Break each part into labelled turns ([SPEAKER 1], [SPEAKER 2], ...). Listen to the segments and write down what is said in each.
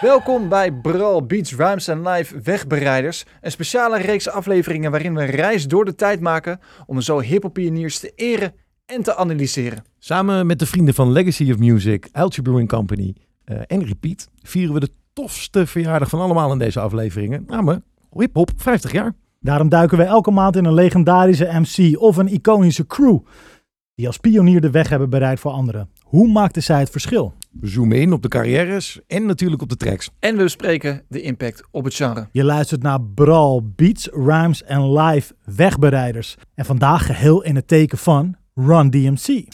[SPEAKER 1] Welkom bij Brawl Beats Rhymes and Live Wegbereiders. Een speciale reeks afleveringen waarin we een reis door de tijd maken om zo hiphop pioniers te eren en te analyseren.
[SPEAKER 2] Samen met de vrienden van Legacy of Music, Algae Brewing Company eh, en Repeat vieren we de tofste verjaardag van allemaal in deze afleveringen, namelijk Hip Hop 50 jaar.
[SPEAKER 3] Daarom duiken we elke maand in een legendarische MC of een iconische crew die als pionier de weg hebben bereid voor anderen. Hoe maakten zij het verschil?
[SPEAKER 2] We zoomen in op de carrières en natuurlijk op de tracks.
[SPEAKER 1] En we bespreken de impact op het genre.
[SPEAKER 3] Je luistert naar Brawl, Beats, Rhymes en Live Wegbereiders. En vandaag geheel in het teken van Run DMC.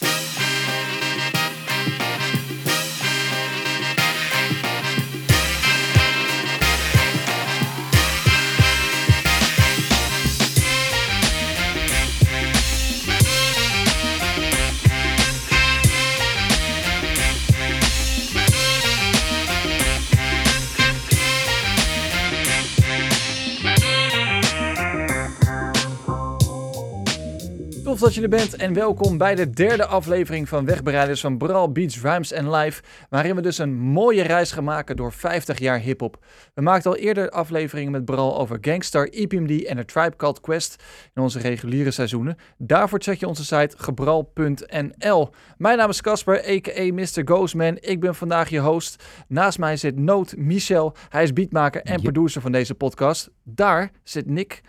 [SPEAKER 1] Dat je er bent en welkom bij de derde aflevering van Wegbereiders van Brawl Beats Rhymes and Live, waarin we dus een mooie reis gaan maken door 50 jaar hip-hop. We maakten al eerder afleveringen met Brawl over Gangstar, EPMD en A Tribe Called Quest in onze reguliere seizoenen. Daarvoor check je onze site gebral.nl. Mijn naam is Casper, a.k.a. Mr. Ghostman. Ik ben vandaag je host. Naast mij zit Noot Michel. Hij is beatmaker en
[SPEAKER 2] Yep.
[SPEAKER 1] producer van deze podcast. Daar zit Nick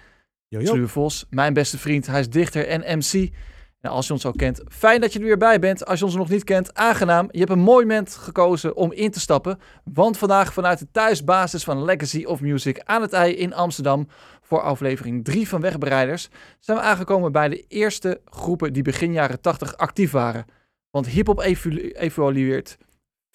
[SPEAKER 1] Sluwe Vos, mijn beste vriend. Hij is dichter en MC. En als je ons al kent, fijn dat je er weer bij bent. Als je ons nog niet kent, aangenaam. Je hebt een mooi moment gekozen om in te stappen. Want vandaag vanuit de thuisbasis van Legacy of Music aan het IJ in Amsterdam... voor aflevering 3 van Wegbereiders... zijn we aangekomen bij de eerste groepen die begin jaren 80 actief waren. Want hiphop evolu- evolueert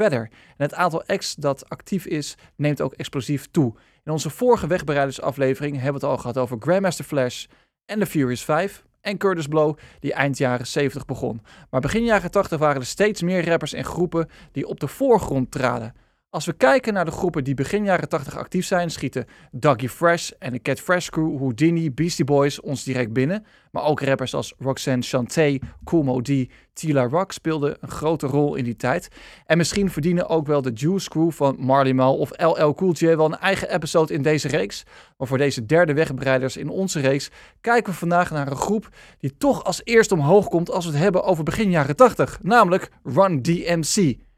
[SPEAKER 1] verder. En het aantal acts dat actief is, neemt ook explosief toe. In onze vorige wegbereidersaflevering hebben we het al gehad over Grandmaster Flash en The Furious 5 en Curtis Blow, die eind jaren 70 begon. Maar begin jaren 80 waren er steeds meer rappers en groepen die op de voorgrond traden. Als we kijken naar de groepen die begin jaren 80 actief zijn, schieten Dougie Fresh en de Cat Fresh Crew, Houdini, Beastie Boys ons direct binnen. Maar ook rappers als Roxanne Chanté, Moe D, Tila Rock speelden een grote rol in die tijd. En misschien verdienen ook wel de Juice Crew van Marley Marl of LL Cool J wel een eigen episode in deze reeks. Maar voor deze derde wegbereiders in onze reeks kijken we vandaag naar een groep die toch als eerste omhoog komt als we het hebben over begin jaren 80, namelijk Run DMC.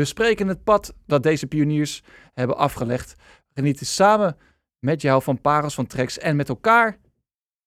[SPEAKER 1] We spreken het pad dat deze pioniers hebben afgelegd. Genieten samen met jou van parels van tracks en met elkaar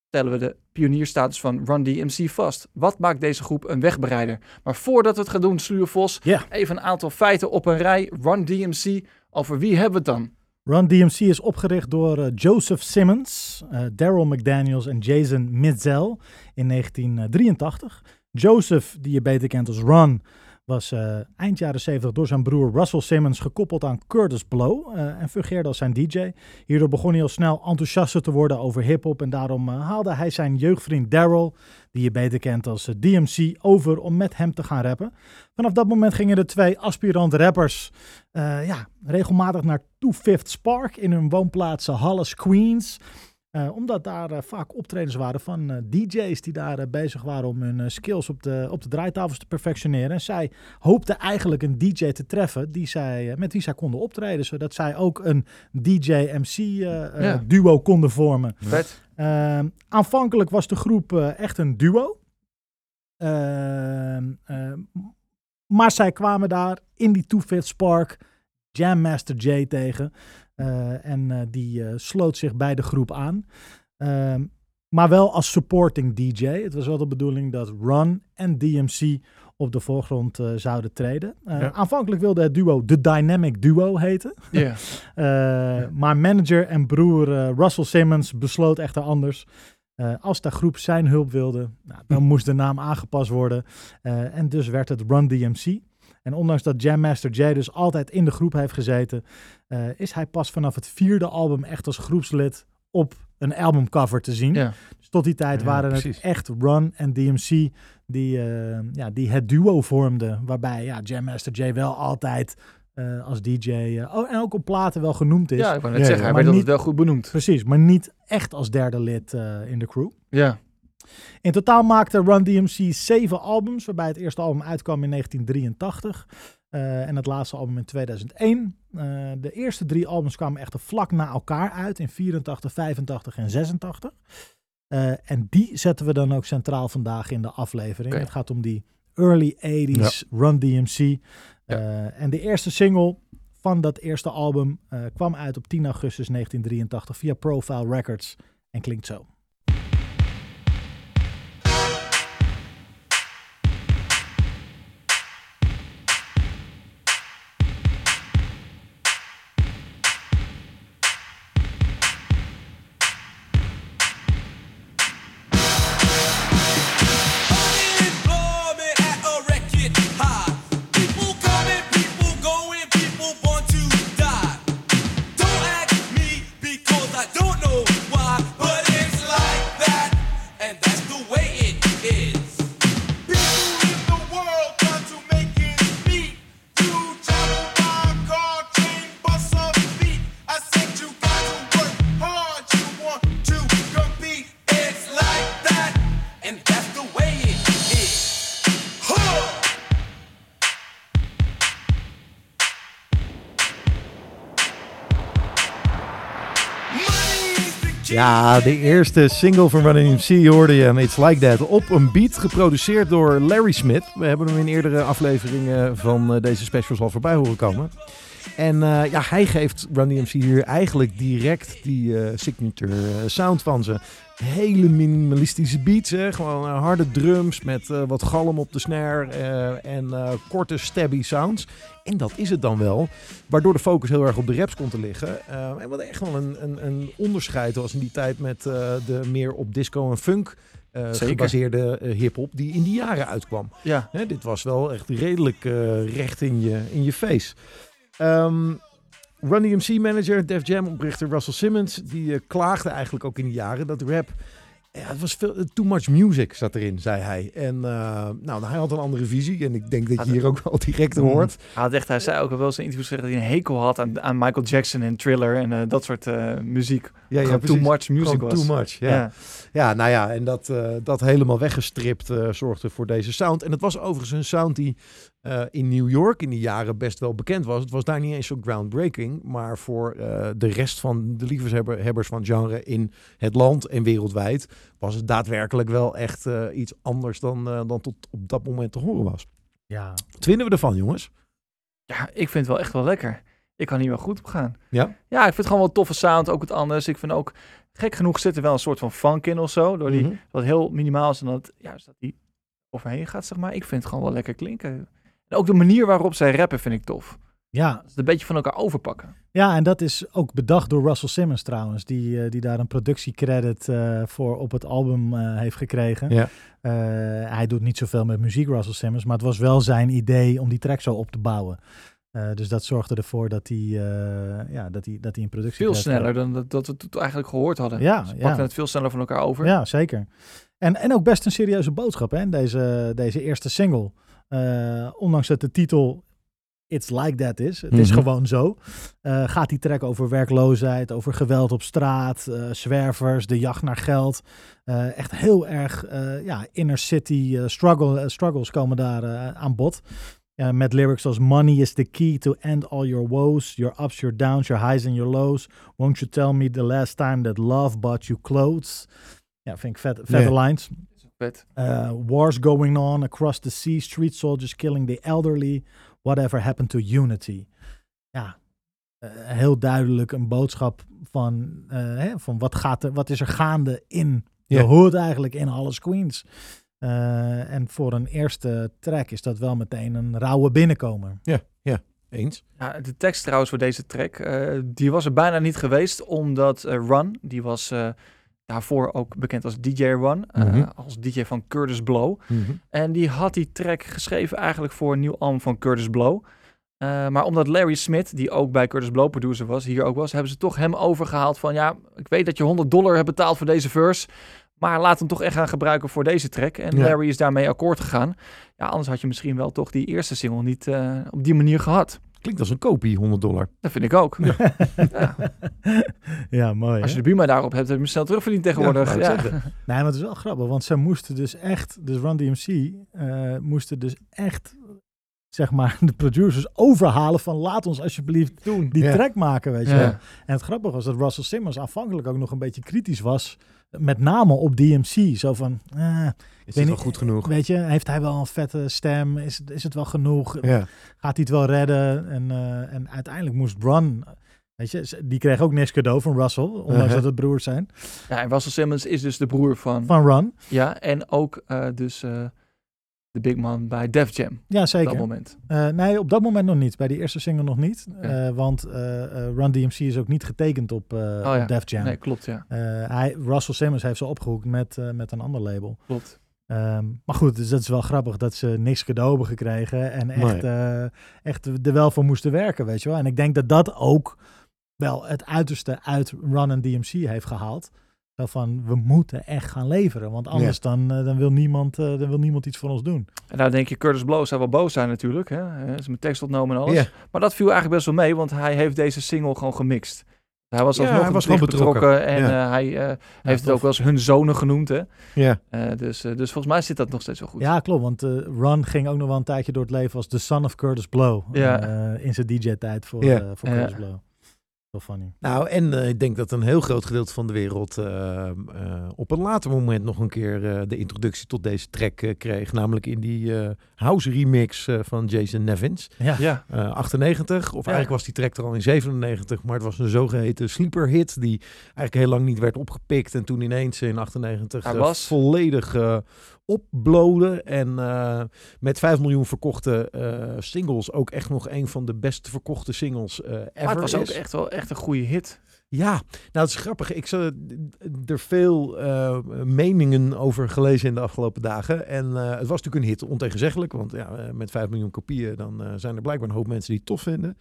[SPEAKER 1] stellen we de pionierstatus van Run DMC vast. Wat maakt deze groep een wegbereider? Maar voordat we het gaan doen, Sluwe Vos, even een aantal feiten op een rij. Run DMC, over wie hebben we het dan?
[SPEAKER 3] Run DMC is opgericht door eh, Joseph Simmons, eh, Daryl McDaniels en Jason Mizell in 1983. Joseph, die je beter kent als Run, was eh, eind jaren 70 door zijn broer Russell Simmons gekoppeld aan Curtis Blow eh, en fungeerde als zijn DJ. Hierdoor begon hij al snel enthousiaster te worden over hip-hop en daarom eh, haalde hij zijn jeugdvriend Daryl, die je beter kent als DMC, over om met hem te gaan rappen. Vanaf dat moment gingen de twee aspirant rappers ja, regelmatig naar Two Fifth Spark in hun woonplaatsen Hollis, Queens. Eh, omdat daar eh, vaak optredens waren van eh, DJ's die daar bezig waren om hun skills op de, op de draaitafels te perfectioneren. En zij hoopten eigenlijk een DJ te treffen die zij, met wie zij konden optreden. Zodat zij ook een DJ-MC-duo
[SPEAKER 1] Ja.
[SPEAKER 3] konden vormen.
[SPEAKER 1] Vet.
[SPEAKER 3] Ehm, aanvankelijk was de groep echt een duo. Ehm, ehm, maar zij kwamen daar in die Two Fit Spark Jam Master J tegen. Eh, en eh, die eh, sloot zich bij de groep aan. Ehm, maar wel als supporting DJ. Het was wel de bedoeling dat Run en DMC op de voorgrond zouden treden.
[SPEAKER 2] Ja.
[SPEAKER 3] Aanvankelijk wilde het duo de Dynamic Duo heten.
[SPEAKER 1] Ja.
[SPEAKER 3] Eh, Maar manager en broer Russell Simmons besloot echter anders. Als de groep zijn hulp wilde, nou, dan moest de naam aangepast worden. En dus werd het Run DMC. En ondanks dat Jam Master Jay dus altijd in de groep heeft gezeten, eh, is hij pas vanaf het vierde album echt als groepslid op een albumcover te zien.
[SPEAKER 1] ja.
[SPEAKER 3] Dus tot die tijd
[SPEAKER 2] Ja,
[SPEAKER 3] waren
[SPEAKER 2] precies.
[SPEAKER 3] het echt Run en DMC die, eh, ja, die het duo vormden. Waarbij ja, Jam Master Jay wel altijd eh, als DJ eh, oh, en ook op platen wel genoemd is.
[SPEAKER 1] ja, ik wou net
[SPEAKER 2] Ja,
[SPEAKER 1] zeggen,
[SPEAKER 2] ja.
[SPEAKER 1] hij
[SPEAKER 3] Maar
[SPEAKER 1] werd altijd wel goed benoemd.
[SPEAKER 3] Precies, maar niet echt als derde lid eh, in de crew.
[SPEAKER 1] Ja.
[SPEAKER 3] In totaal maakte Run DMC zeven albums, waarbij het eerste album uitkwam in 1983 eh, en het laatste album in 2001. Eh, de eerste drie albums kwamen echt vlak na elkaar uit in 84, 85 en 86. Eh, en die zetten we dan ook centraal vandaag in de aflevering. Het gaat om die early 80s Run DMC. En de eerste single van dat eerste album kwam uit op 10 augustus 1983 via Profile Records en klinkt zo.
[SPEAKER 2] Ja, de eerste single van Running MC hoorde je. It's Like That. Op een beat, geproduceerd door Larry Smith. We hebben hem in eerdere afleveringen van eh, deze specials al voorbij horen komen. En eh, ja, hij geeft Run DMC hier eigenlijk direct die eh, signature eh, sound van ze. Hele minimalistische beats, hè? gewoon harde drums met wat galm op de snare en korte stabby sounds. En dat is het dan wel, waardoor de focus heel erg op de raps komt te liggen. En wat echt wel een, een, een onderscheid was in die tijd met de meer op disco en funk gebaseerde eh, hip-hop die in die jaren uitkwam.
[SPEAKER 1] Ja,
[SPEAKER 2] Hè, dit was wel echt redelijk recht in je, in je face. Ehm Run DMC manager, Def Jam oprichter Russell Simmons, die eh, klaagde eigenlijk ook in die jaren dat rap, ja, het was veel, too much music zat erin, zei hij. En eh, nou, hij had een andere visie en ik denk dat je hier ook wel direct hoort.
[SPEAKER 1] hij, had echt, hij zei ook al wel eens in interviews dat hij een hekel had aan, aan Michael Jackson en Thriller en eh, dat soort muziek.
[SPEAKER 2] Ja,
[SPEAKER 1] too much music was.
[SPEAKER 2] too much, ja.
[SPEAKER 1] Ja.
[SPEAKER 2] Ja, nou ja, en dat, dat helemaal weggestript zorgde voor deze sound. En het was overigens een sound die eh, in New York in die jaren best wel bekend was. Het was daar niet eens zo groundbreaking, maar voor eh, de rest van de liefhebbers van het genre in het land en wereldwijd was het daadwerkelijk wel echt eh, iets anders dan, dan tot op dat moment te horen was.
[SPEAKER 3] Ja,
[SPEAKER 2] Wat vinden we ervan, jongens?
[SPEAKER 1] ja, ik vind het wel echt wel lekker. Ik kan hier wel goed op gaan.
[SPEAKER 2] Ja?
[SPEAKER 1] Ja, ik vind het gewoon wel toffe sound, ook het anders. Ik vind ook, gek genoeg zit er wel een soort van funk in of zo, door die,
[SPEAKER 2] Mhm.
[SPEAKER 1] wat heel minimaal is en dat, juist dat die overheen gaat, zeg maar. Ik vind het gewoon wel lekker klinken. En ook de manier waarop zij rappen vind ik tof.
[SPEAKER 3] ja,
[SPEAKER 1] Dat ze het een beetje van elkaar overpakken.
[SPEAKER 3] Ja, en dat is ook bedacht door Russell Simmons trouwens, die, eh, die daar een productiecredit eh voor op het album eh, heeft gekregen.
[SPEAKER 2] Ja.
[SPEAKER 3] Eh, hij doet niet zoveel met muziek, Russell Simmons, maar het was wel zijn idee om die track zo op te bouwen. Eh, dus dat zorgde ervoor dat hij, eh, ja, dat hij, dat hij een productie
[SPEAKER 1] Veel sneller dan dat, dat we het eigenlijk gehoord hadden.
[SPEAKER 3] Ja,
[SPEAKER 1] Ze
[SPEAKER 3] ja.
[SPEAKER 1] pakten het veel sneller van elkaar over.
[SPEAKER 3] Ja, zeker. En, en ook best een serieuze boodschap, hè, deze, deze eerste single. Eh, ondanks dat de titel It's Like That is, het is
[SPEAKER 2] Mhm.
[SPEAKER 3] gewoon zo, eh, gaat die track over werkloosheid, over geweld op straat, eh, zwervers, de jacht naar geld. Echt heel erg ja, inner city struggle, struggles komen daar aan bod. Met lyrics als money is the key to end all your woes, your ups, your downs, your highs and your lows. Won't you tell me the last time that love bought you clothes? Ja, vind ik vet, vette lines.
[SPEAKER 1] Vet.
[SPEAKER 3] Uh, wars going on across the sea, street soldiers killing the elderly. Whatever happened to unity? Ja, eh, heel duidelijk een boodschap van, eh, hè, van wat, gaat er, wat is er gaande in
[SPEAKER 2] Ja.
[SPEAKER 3] de hood eigenlijk in Alles Queens. Eh, en voor een eerste track is dat wel meteen een rauwe binnenkomer.
[SPEAKER 2] Eens?
[SPEAKER 1] Ja, de tekst trouwens voor deze track, eh, die was er bijna niet geweest, omdat eh, Run, die was eh, daarvoor ook bekend als DJ Run, eh,
[SPEAKER 2] Mhm.
[SPEAKER 1] als DJ van Curtis Blow. En die had die track geschreven eigenlijk voor een nieuw album van Curtis Blow. Eh, maar omdat Larry Smith, die ook bij Curtis Blow producer was, hier ook was, hebben ze toch hem overgehaald van ja, ik weet dat je 100 dollar hebt betaald voor deze verse, maar laat hem toch echt gaan gebruiken voor deze track. En
[SPEAKER 2] Ja.
[SPEAKER 1] Larry is daarmee akkoord gegaan. Ja, anders had je misschien wel toch die eerste single niet eh, op die manier gehad.
[SPEAKER 2] Klinkt als een kopie, 100 dollar.
[SPEAKER 1] Dat vind ik ook. Ja.
[SPEAKER 3] ja, mooi.
[SPEAKER 1] Als je
[SPEAKER 3] hè?
[SPEAKER 1] de Buma daarop hebt, heb je hem snel terugverdiend tegenwoordig. Ja.
[SPEAKER 3] Nee, maar het is wel grappig, want ze moesten dus echt, dus Run DMC, eh moesten dus echt zeg maar, de producers overhalen van laat ons alsjeblieft
[SPEAKER 1] Doen.
[SPEAKER 3] die
[SPEAKER 2] Ja.
[SPEAKER 3] track maken, weet je
[SPEAKER 1] Ja.
[SPEAKER 3] wel. En het grappige was dat Russell Simmons aanvankelijk ook nog een beetje kritisch was, met name op DMC. Zo van, eh,
[SPEAKER 2] Is dit wel goed genoeg?
[SPEAKER 3] weet je, heeft hij wel een vette stem? Is, het- is het wel genoeg?
[SPEAKER 2] Ja.
[SPEAKER 3] Gaat hij het wel redden? En, eh, en uiteindelijk moest Run, weet je, die kreeg ook niks cadeau van Russell, ondanks
[SPEAKER 2] Uh-huh.
[SPEAKER 3] dat het broers zijn,
[SPEAKER 1] Ja, en Russell Simmons is dus de broer van...
[SPEAKER 3] van Run.
[SPEAKER 1] Ja, en ook eh, dus eh, de big man bij Def Jam.
[SPEAKER 3] Ja,
[SPEAKER 1] Op
[SPEAKER 3] zeker.
[SPEAKER 1] dat moment.
[SPEAKER 3] Eh, nee, op dat moment nog niet. Bij die eerste single nog niet. Eh, want eh, eh, Run DMC is ook niet getekend op, eh
[SPEAKER 1] ja.
[SPEAKER 3] op Def Jam.
[SPEAKER 1] Nee, klopt, ja.
[SPEAKER 3] Eh, hij, Russell Simmons heeft ze opgehoekt met, met een ander label.
[SPEAKER 1] Klopt.
[SPEAKER 3] Ehm, maar goed, dus dat is wel grappig dat ze niks cadeau hebben gekregen. En echt,
[SPEAKER 2] Nee.
[SPEAKER 3] eh, echt er wel voor moesten werken, weet je wel. En ik denk dat dat ook wel het uiterste uit Run en DMC heeft gehaald. Zo van, we moeten echt gaan leveren. Want anders dan, eh, dan, wil niemand, eh, dan wil niemand iets voor ons doen.
[SPEAKER 1] En nou denk je, Curtis Blow zou wel boos zijn natuurlijk. Hè? Hij is mijn tekst opgenomen en alles.
[SPEAKER 2] Ja.
[SPEAKER 1] Maar dat viel eigenlijk best wel mee, want hij heeft deze single gewoon gemixt. Hij was
[SPEAKER 2] Ja,
[SPEAKER 1] alsnog
[SPEAKER 2] hij was gewoon betrokken.
[SPEAKER 1] betrokken. En
[SPEAKER 2] Ja.
[SPEAKER 1] eh, hij heeft het ook wel eens hun zonen genoemd. Hè?
[SPEAKER 2] Ja.
[SPEAKER 1] Eh, dus, dus volgens mij zit dat nog steeds wel goed.
[SPEAKER 3] Ja, klopt. Want eh, Run ging ook nog wel een tijdje door het leven als de son of Curtis Blow.
[SPEAKER 1] Ja.
[SPEAKER 3] eh, in zijn DJ-tijd voor,
[SPEAKER 2] Ja.
[SPEAKER 3] eh, voor
[SPEAKER 1] Ja.
[SPEAKER 3] Curtis Blow. Funny.
[SPEAKER 2] Nou, en eh, ik denk dat een heel groot gedeelte van de wereld eh, eh, op een later moment nog een keer eh, de introductie tot deze track eh, kreeg. Namelijk in die eh, house remix eh, van Jason Nevins.
[SPEAKER 3] Ja.
[SPEAKER 1] Ja,
[SPEAKER 2] Eh, 98, of eigenlijk was die track er al in 97, maar het was een zogeheten sleeper hit die eigenlijk heel lang niet werd opgepikt en toen ineens in 98
[SPEAKER 1] Hij
[SPEAKER 2] eh,
[SPEAKER 1] was-
[SPEAKER 2] volledig eh opblode en eh, met 5 miljoen verkochte eh, singles ook echt nog een van de best verkochte singles eh ever
[SPEAKER 1] maar het was ook
[SPEAKER 2] is.
[SPEAKER 1] echt wel echt een goede hit.
[SPEAKER 2] Ja, nou het is grappig. Ik heb er veel eh, meningen over gelezen in de afgelopen dagen. En eh, het was natuurlijk een hit, ontegenzeggelijk. Want ja, eh, met 5 miljoen kopieën dan eh, zijn er blijkbaar een hoop mensen die het tof vinden.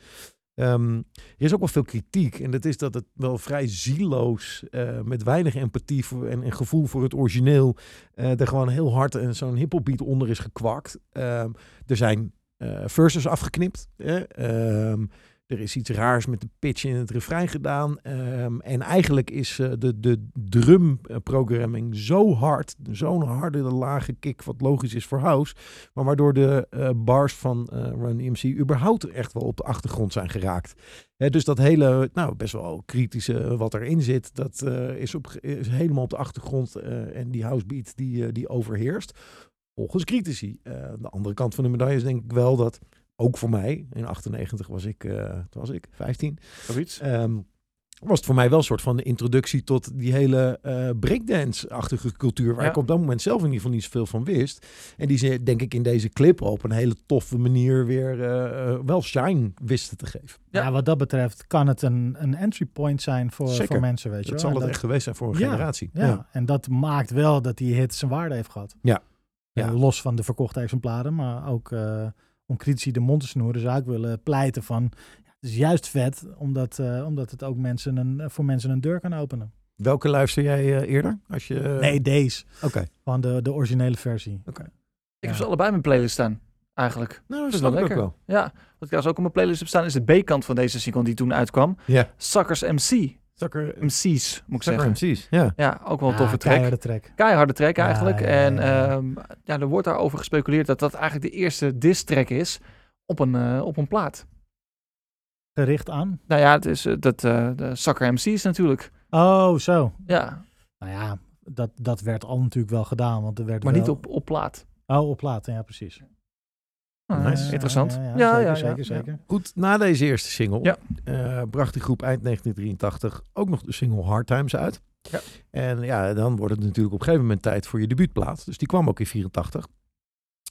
[SPEAKER 2] Ehm, er is ook wel veel kritiek. En dat is dat het wel vrij zieloos, eh, met weinig empathie en, en gevoel voor het origineel, eh, er gewoon heel hard en zo'n hiphopbeat onder is gekwakt. Ehm, er zijn eh verses afgeknipt. hè. Ehm, er is iets raars met de pitch in het refrein gedaan. Ehm, en eigenlijk is eh, de, de drumprogramming zo hard. Zo'n harde, lage kick, wat logisch is voor house. Maar waardoor de eh, bars van eh Run DMC überhaupt echt wel op de achtergrond zijn geraakt. Dus dat hele, nou best wel kritische wat erin zit, dat eh, is, op, helemaal op de achtergrond. eh, en die house beat die, eh, die overheerst. Volgens critici. Eh, de andere kant van de medaille is denk ik wel dat ook voor mij, in 98 was ik, eh, was ik 15,
[SPEAKER 1] Zoiets.
[SPEAKER 2] ehm, was het voor mij wel een soort van de introductie tot die hele eh, breakdance-achtige cultuur, waar
[SPEAKER 1] Ja.
[SPEAKER 2] ik op dat moment zelf in ieder geval niet zoveel van wist. En die ze, denk ik, in deze clip op een hele toffe manier weer eh, wel shine wisten te geven.
[SPEAKER 1] Ja.
[SPEAKER 3] Ja. wat dat betreft kan het een, een entry point zijn voor,
[SPEAKER 2] Zeker.
[SPEAKER 3] voor mensen, weet je
[SPEAKER 2] Dat
[SPEAKER 3] wel.
[SPEAKER 2] zal
[SPEAKER 3] En
[SPEAKER 2] het echt geweest zijn voor een
[SPEAKER 3] Ja,
[SPEAKER 2] generatie.
[SPEAKER 3] Ja, en dat maakt wel dat die hit zijn waarde heeft gehad.
[SPEAKER 2] Ja. Ja.
[SPEAKER 3] Los van de verkochte exemplaren, maar ook eh, om critici de mond te snoeren, zou ik willen pleiten van... ja, het is juist vet, omdat, eh, omdat het ook mensen een, voor mensen een deur kan openen.
[SPEAKER 2] Welke luister jij eh, eerder? Als je, eh,
[SPEAKER 3] nee, deze.
[SPEAKER 2] Oké.
[SPEAKER 3] Van de, de originele versie.
[SPEAKER 1] Ik heb ze allebei in mijn playlist staan, eigenlijk.
[SPEAKER 2] Nou,
[SPEAKER 1] Dat
[SPEAKER 2] dat
[SPEAKER 1] is wel lekker.
[SPEAKER 2] wel.
[SPEAKER 1] Ja, wat ik trouwens ook op mijn playlist heb staan is de B-kant van deze single die toen uitkwam.
[SPEAKER 2] Ja.
[SPEAKER 1] Suckers MC.
[SPEAKER 2] Zakker,
[SPEAKER 1] MC's, moet ik zeggen.
[SPEAKER 2] MC's. Ja.
[SPEAKER 1] Ja, ook wel een toffe track.
[SPEAKER 3] keiharde track.
[SPEAKER 1] Keiharde track
[SPEAKER 3] Ja,
[SPEAKER 1] eigenlijk.
[SPEAKER 3] ja, ja,
[SPEAKER 1] En
[SPEAKER 3] ja.
[SPEAKER 1] ehm, ja, er wordt daarover gespeculeerd dat dat eigenlijk de eerste diss track is op een, eh, op een plaat.
[SPEAKER 3] Gericht aan.
[SPEAKER 1] Nou ja, het is eh, dat, eh, de Sucker MC's natuurlijk.
[SPEAKER 3] Oh, zo.
[SPEAKER 1] Ja,
[SPEAKER 3] Nou ja, dat, dat werd al natuurlijk wel gedaan, want er werd
[SPEAKER 1] maar
[SPEAKER 3] wel...
[SPEAKER 1] niet op, op plaat.
[SPEAKER 3] Oh, op platen, ja, precies.
[SPEAKER 1] Ah,
[SPEAKER 2] Nice.
[SPEAKER 1] Interessant.
[SPEAKER 3] Ja,
[SPEAKER 1] Ja,
[SPEAKER 3] ja,
[SPEAKER 1] ja,
[SPEAKER 3] zeker,
[SPEAKER 1] ja,
[SPEAKER 3] zeker.
[SPEAKER 2] Goed, na deze eerste single
[SPEAKER 1] Ja.
[SPEAKER 2] eh, bracht die groep eind 1983 ook nog de single Hard Times uit.
[SPEAKER 1] Ja.
[SPEAKER 2] En ja, dan wordt het natuurlijk op een gegeven moment tijd voor je debuutplaat. Dus die kwam ook in 84.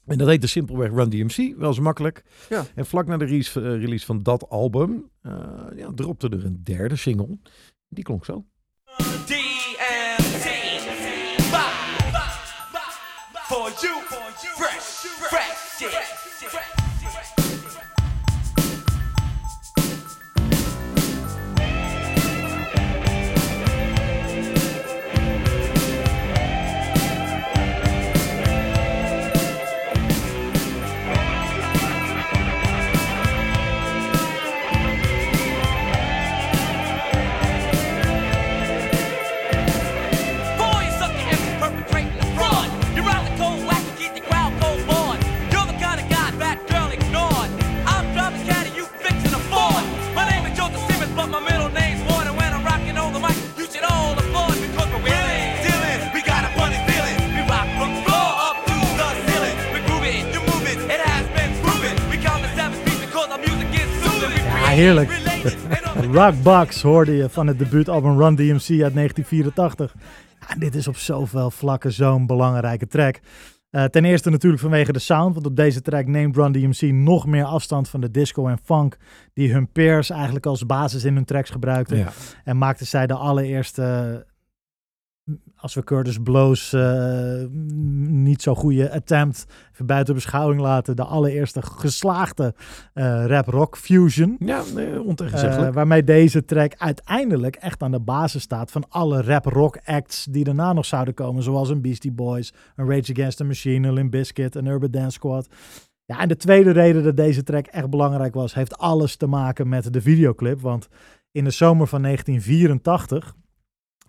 [SPEAKER 2] En dat heette simpelweg Run DMC, wel zo makkelijk.
[SPEAKER 1] Ja.
[SPEAKER 2] En vlak na de release, eh, release van dat album uh, ja, dropte er een derde single. Die klonk zo.
[SPEAKER 4] For you, fresh, fresh shit.
[SPEAKER 3] Heerlijk. Rockbox hoorde je van het debuutalbum Run DMC uit 1984. Ja, dit is op zoveel vlakken zo'n belangrijke track. Eh, ten eerste natuurlijk vanwege de sound, want op deze track neemt Run DMC nog meer afstand van de disco en funk die hun peers eigenlijk als basis in hun tracks gebruikten.
[SPEAKER 2] Ja.
[SPEAKER 3] En maakten zij de allereerste, als we Curtis Blow's eh, niet zo goede attempt even buiten beschouwing laten, de allereerste geslaagde eh, rap-rock fusion.
[SPEAKER 2] Ja, nee, ontegenzeggelijk.
[SPEAKER 3] Eh, waarmee deze track uiteindelijk echt aan de basis staat van alle rap-rock acts die daarna nog zouden komen. Zoals een Beastie Boys, een Rage Against the Machine, een Limp Bizkit, een Urban Dance Squad. Ja, en de tweede reden dat deze track echt belangrijk was, heeft alles te maken met de videoclip. Want in de zomer van 1984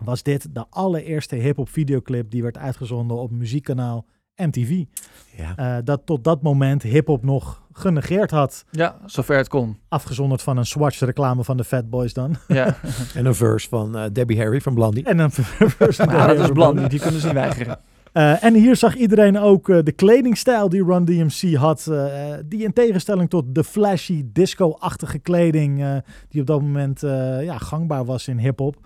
[SPEAKER 3] was dit de allereerste hip-hop videoclip die werd uitgezonden op muziekkanaal MTV.
[SPEAKER 2] ja.
[SPEAKER 3] Eh, dat tot dat moment hip-hop nog genegeerd had.
[SPEAKER 1] Ja, zover het kon.
[SPEAKER 3] Afgezonderd van een Swatch reclame van de Fat Boys dan.
[SPEAKER 1] Ja,
[SPEAKER 2] En een verse van eh, Debbie Harry van Blondie.
[SPEAKER 3] En een verse
[SPEAKER 1] maar dat is Blondie, die kunnen ze niet weigeren.
[SPEAKER 3] Eh, en hier zag iedereen ook eh, de kledingstijl die Run DMC had. eh, die in tegenstelling tot de flashy disco-achtige kleding eh, die op dat moment eh, ja, gangbaar was in hip-hop.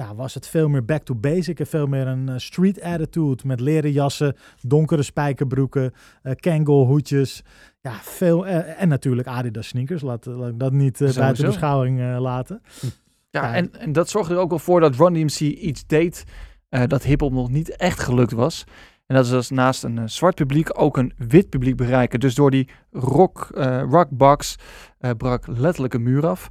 [SPEAKER 3] Ja, was het veel meer back to basic en veel meer een eh, street attitude met leren jassen, donkere spijkerbroeken, eh Kangol hoedjes. Ja, veel, eh, en natuurlijk Adidas sneakers, laat, laat ik dat niet
[SPEAKER 1] Sowieso.
[SPEAKER 3] buiten beschouwing laten.
[SPEAKER 1] Ja,
[SPEAKER 3] Ja.
[SPEAKER 1] en, en dat zorgde er ook wel voor dat Run DMC iets deed dat hip-hop nog niet echt gelukt was. En dat is als naast een zwart publiek ook een wit publiek bereiken. Dus door die rock, rockbox brak letterlijk een muur af.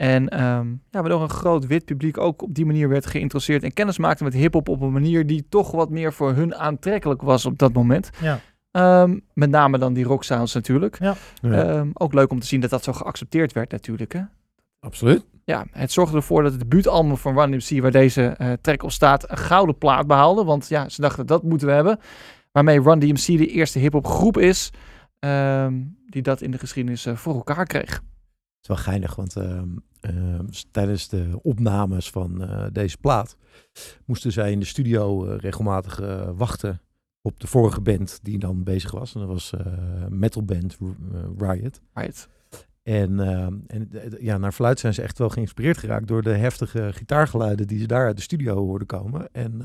[SPEAKER 1] En ehm, ja, waardoor een groot wit publiek ook op die manier werd geïnteresseerd en kennis maakte met hip-hop op een manier die toch wat meer voor hun aantrekkelijk was op dat moment.
[SPEAKER 3] Ja.
[SPEAKER 1] Ehm, met name dan die rock sounds natuurlijk.
[SPEAKER 2] Ja,
[SPEAKER 1] Ehm, ook leuk om te zien dat dat zo geaccepteerd werd natuurlijk. Hè?
[SPEAKER 2] absoluut.
[SPEAKER 1] Ja, het zorgde ervoor dat het debuutalbum van Run DMC, waar deze eh, track op staat, een gouden plaat behaalde. Want ja, ze dachten dat moeten we hebben. Waarmee Run DMC de eerste hip-hop groep is ehm, die dat in de geschiedenis eh, voor elkaar kreeg.
[SPEAKER 2] Het is wel geinig, want ehm, ehm, tijdens de opnames van eh, deze plaat moesten zij in de studio eh, regelmatig eh, wachten op de vorige band die dan bezig was. En dat was metalband R- eh, Riot.
[SPEAKER 1] Right.
[SPEAKER 2] En, ehm, en ja, naar verluid zijn ze echt wel geïnspireerd geraakt door de heftige gitaargeluiden die ze daar uit de studio hoorden komen. En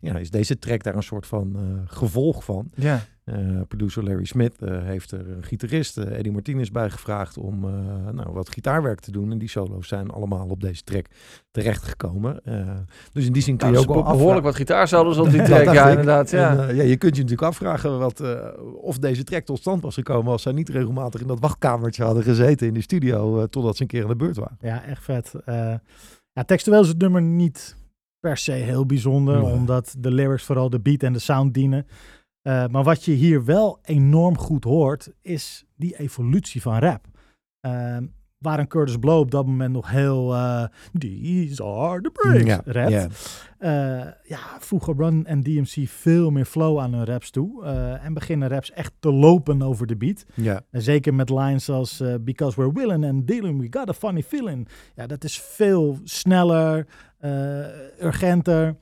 [SPEAKER 2] ja, is deze track daar een soort van gevolg van.
[SPEAKER 1] Ja.
[SPEAKER 2] Eh, producer Larry Smith eh, heeft er een gitarist, eh, Eddie Martinez, bij gevraagd om eh, nou, wat gitaarwerk te doen. En die solo's zijn allemaal op deze track terechtgekomen. Eh dus in die zin kun
[SPEAKER 1] Nou,
[SPEAKER 2] je
[SPEAKER 1] dus
[SPEAKER 2] ook wel
[SPEAKER 1] behoorlijk wat gitaarsolos op die track. Ja, inderdaad. Ja.
[SPEAKER 2] En, ja, je kunt je natuurlijk afvragen wat, eh, of deze track tot stand was gekomen als zij niet regelmatig in dat wachtkamertje hadden gezeten in de studio totdat ze een keer aan de beurt waren.
[SPEAKER 3] Ja, echt vet. Eh, ja, textueel is het nummer niet per se heel bijzonder,
[SPEAKER 2] Nee.
[SPEAKER 3] omdat de lyrics vooral de beat en de sound dienen. Eh, maar wat je hier wel enorm goed hoort, is die evolutie van rap. Eh, waar een Curtis Blow op dat moment nog heel eh, These are the breaks
[SPEAKER 2] Ja,
[SPEAKER 3] rapt.
[SPEAKER 2] ja.
[SPEAKER 3] Eh, ja, voegen Run en DMC veel meer flow aan hun raps toe. en beginnen raps echt te lopen over de beat.
[SPEAKER 2] Ja,
[SPEAKER 3] En zeker met lines als Because we're willing and dealing, we got a funny feeling. Ja, dat is veel sneller, urgenter.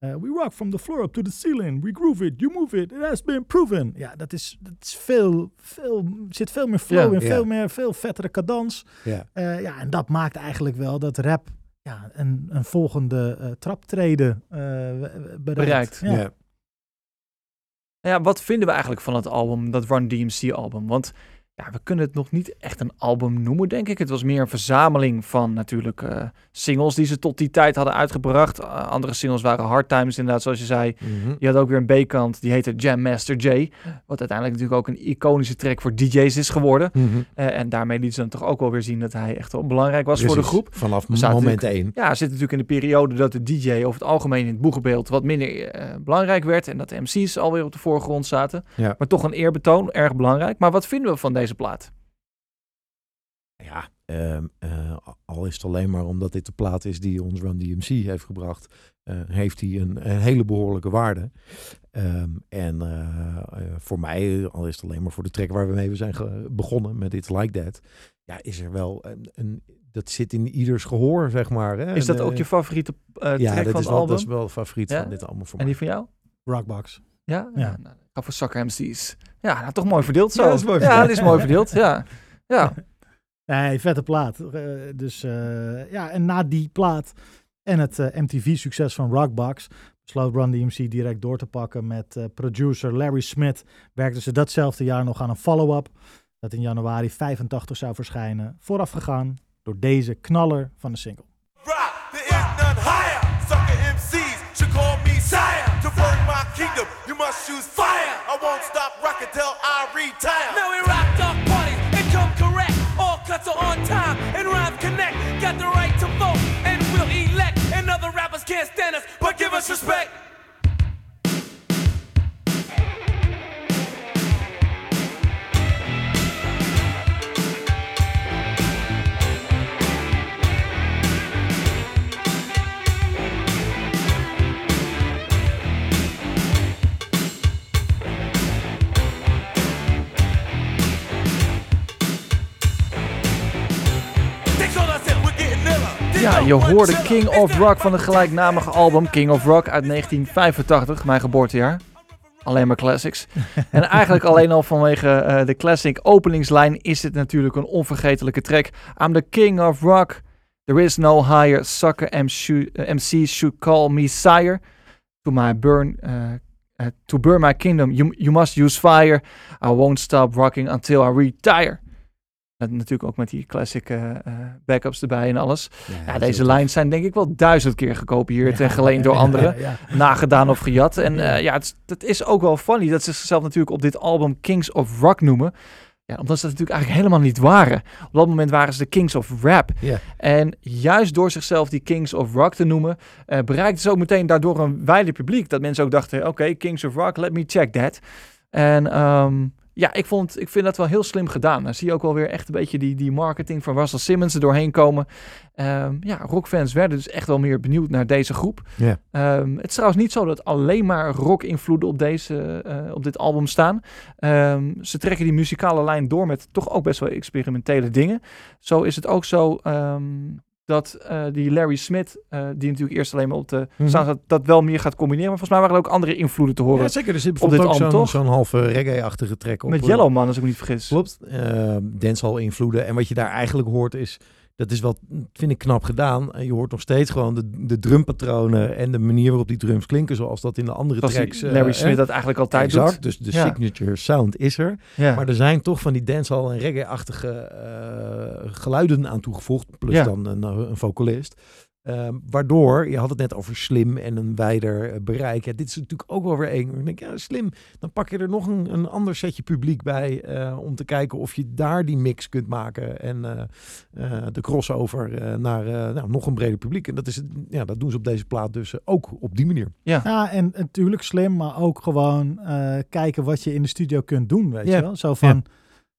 [SPEAKER 3] Eh, we rock from the floor up to the ceiling. We groove it, you move it, it has been proven. Ja, dat is, dat is veel, veel, zit veel meer flow
[SPEAKER 1] Ja,
[SPEAKER 3] in,
[SPEAKER 2] ja.
[SPEAKER 3] veel meer, veel vettere cadans.
[SPEAKER 2] ja.
[SPEAKER 3] Eh, ja, en dat maakt eigenlijk wel dat rap ja, een, een volgende eh, traptreden eh, bereikt.
[SPEAKER 1] Bereikt,
[SPEAKER 3] Ja.
[SPEAKER 2] ja.
[SPEAKER 1] Ja, wat vinden we eigenlijk van het album, dat Run DMC album? Want ja, we kunnen het nog niet echt een album noemen, denk ik. Het was meer een verzameling van natuurlijk eh, singles die ze tot die tijd hadden uitgebracht. Eh, andere singles waren Hard Times, inderdaad, zoals je zei.
[SPEAKER 2] Mhm.
[SPEAKER 1] Je had ook weer een B-kant, die heette Jam Master J. Wat uiteindelijk natuurlijk ook een iconische track voor DJ's is geworden.
[SPEAKER 2] Mhm.
[SPEAKER 1] Eh, en daarmee liet ze dan toch ook wel weer zien dat hij echt wel belangrijk was voor de groep.
[SPEAKER 2] Vanaf moment één.
[SPEAKER 1] Ja, zit natuurlijk in de periode dat de DJ over het algemeen in het boegenbeeld wat minder belangrijk werd. En dat de MC's alweer op de voorgrond zaten.
[SPEAKER 2] Ja.
[SPEAKER 1] Maar toch een eerbetoon, erg belangrijk. Maar wat vinden we van deze plaat?
[SPEAKER 2] Ja, ehm, eh, al is het alleen maar omdat dit de plaat is die ons Run DMC heeft gebracht, eh, heeft hij een, een hele behoorlijke waarde. Ehm, en eh, voor mij, al is het alleen maar voor de track waar we mee zijn ge- begonnen met It's Like That, ja, is er wel een, een dat zit in ieders gehoor, zeg maar. Hè?
[SPEAKER 1] Is dat
[SPEAKER 2] En,
[SPEAKER 1] ook je favoriete eh
[SPEAKER 2] Ja,
[SPEAKER 1] track
[SPEAKER 2] dat
[SPEAKER 1] van
[SPEAKER 2] is,
[SPEAKER 1] het
[SPEAKER 2] wel,
[SPEAKER 1] album?
[SPEAKER 2] dat is wel de favoriet
[SPEAKER 1] Ja?
[SPEAKER 2] van dit album voor
[SPEAKER 1] En
[SPEAKER 2] mij.
[SPEAKER 1] die van jou?
[SPEAKER 3] Rockbox.
[SPEAKER 1] Ja?
[SPEAKER 3] Ja.
[SPEAKER 1] nou, ik ga voor Sucker MC's. Ja, nou, toch mooi verdeeld zo.
[SPEAKER 2] Ja, dat is mooi
[SPEAKER 1] Ja,
[SPEAKER 2] verdeeld.
[SPEAKER 1] dat is mooi verdeeld. Ja. Ja.
[SPEAKER 3] Nee, vette plaat. Eh, dus eh, ja, en na die plaat en het eh, MTV-succes van Rockbox besloot Run DMC direct door te pakken met producer Larry Smith. Werkten ze datzelfde jaar nog aan een follow-up dat in januari 85 zou verschijnen. Voorafgegaan door deze knaller van de single.
[SPEAKER 4] Rock, must choose fire. I won't stop rocking till I retire.
[SPEAKER 5] Now we rock dark parties and come correct. All cuts are on time and rhymes connect. Got the right to vote and we'll elect. And other rappers can't stand us, but give us respect.
[SPEAKER 1] Ja, je hoorde. King of Rock van het gelijknamige album King of Rock uit 1985, mijn geboortejaar. Alleen maar classics. en eigenlijk alleen al vanwege eh, de classic openingslijn is dit natuurlijk een onvergetelijke track. I'm the King of Rock. There is no higher. Sucker MC, eh, should call me sire. To my burn, eh, to burn my kingdom, you, you must use fire. I won't stop rocking until I retire. Natuurlijk ook met die classic eh, eh, backups erbij en alles. Ja, deze lijns zijn denk ik wel duizend keer gekopieerd en geleend door anderen.
[SPEAKER 3] Ja,
[SPEAKER 1] Nagedaan of gejat. En eh, ja, het, is- het is ook wel funny dat ze zichzelf natuurlijk op dit album Kings of Rock noemen. Ja, omdat ze dat natuurlijk eigenlijk helemaal niet waren. Op dat moment waren ze de Kings of Rap.
[SPEAKER 2] Ja.
[SPEAKER 1] En juist door zichzelf die Kings of Rock te noemen, eh bereikten ze ook meteen daardoor een wijde publiek. Dat mensen ook dachten, oké, Kings of Rock, let me check that. En ehm, ja, ik, vond, ik vind dat wel heel slim gedaan. Dan zie je ook wel weer echt een beetje die, die marketing van Russell Simmons er doorheen komen. Ehm, ja, rockfans werden dus echt wel meer benieuwd naar deze groep. Ehm, het is trouwens niet zo dat alleen maar rock-invloeden op, deze, eh, op dit album staan. Ehm, ze trekken die muzikale lijn door met toch ook best wel experimentele dingen. Zo is het ook zo dat eh, die Larry Smith, eh, die natuurlijk eerst alleen maar op de zat, dat wel meer gaat combineren. Maar volgens mij waren er ook andere invloeden te horen.
[SPEAKER 2] Ja, zeker. Er zit
[SPEAKER 1] dit
[SPEAKER 2] bijvoorbeeld ook zo'n zo'n halve reggae-achtige track op.
[SPEAKER 1] met
[SPEAKER 2] eh,
[SPEAKER 1] Yellowman, als ik me niet vergis.
[SPEAKER 2] Klopt. Uh, dancehall invloeden. En wat je daar eigenlijk hoort is... Dat is wat, vind ik, knap gedaan. En je hoort nog steeds gewoon de, de drumpatronen en de manier waarop die drums klinken, zoals dat in de andere
[SPEAKER 1] Zoals
[SPEAKER 2] tracks. eh,
[SPEAKER 1] Larry
[SPEAKER 2] hè?
[SPEAKER 1] Smith dat eigenlijk altijd
[SPEAKER 2] exact.
[SPEAKER 1] doet.
[SPEAKER 2] Dus de
[SPEAKER 1] Ja.
[SPEAKER 2] signature sound is er.
[SPEAKER 1] Ja.
[SPEAKER 2] Maar er zijn toch van die dancehall en reggae-achtige eh, geluiden aan toegevoegd. Plus
[SPEAKER 1] Ja.
[SPEAKER 2] dan een, een vocalist. Ehm, waardoor, je had het net over slim en een wijder eh, bereik. Ja, dit is natuurlijk ook wel weer één. Ik denk, ja, slim. Dan pak je er nog een, een ander setje publiek bij. eh, om te kijken of je daar die mix kunt maken. En eh, eh, de crossover eh, naar eh, nou, nog een breder publiek. En dat, is, het- ja, dat doen ze op deze plaat dus ook op die manier.
[SPEAKER 3] Ja, en natuurlijk slim, maar ook gewoon eh, kijken wat je in de studio kunt doen, weet
[SPEAKER 2] Ja.
[SPEAKER 3] je wel. Zo van,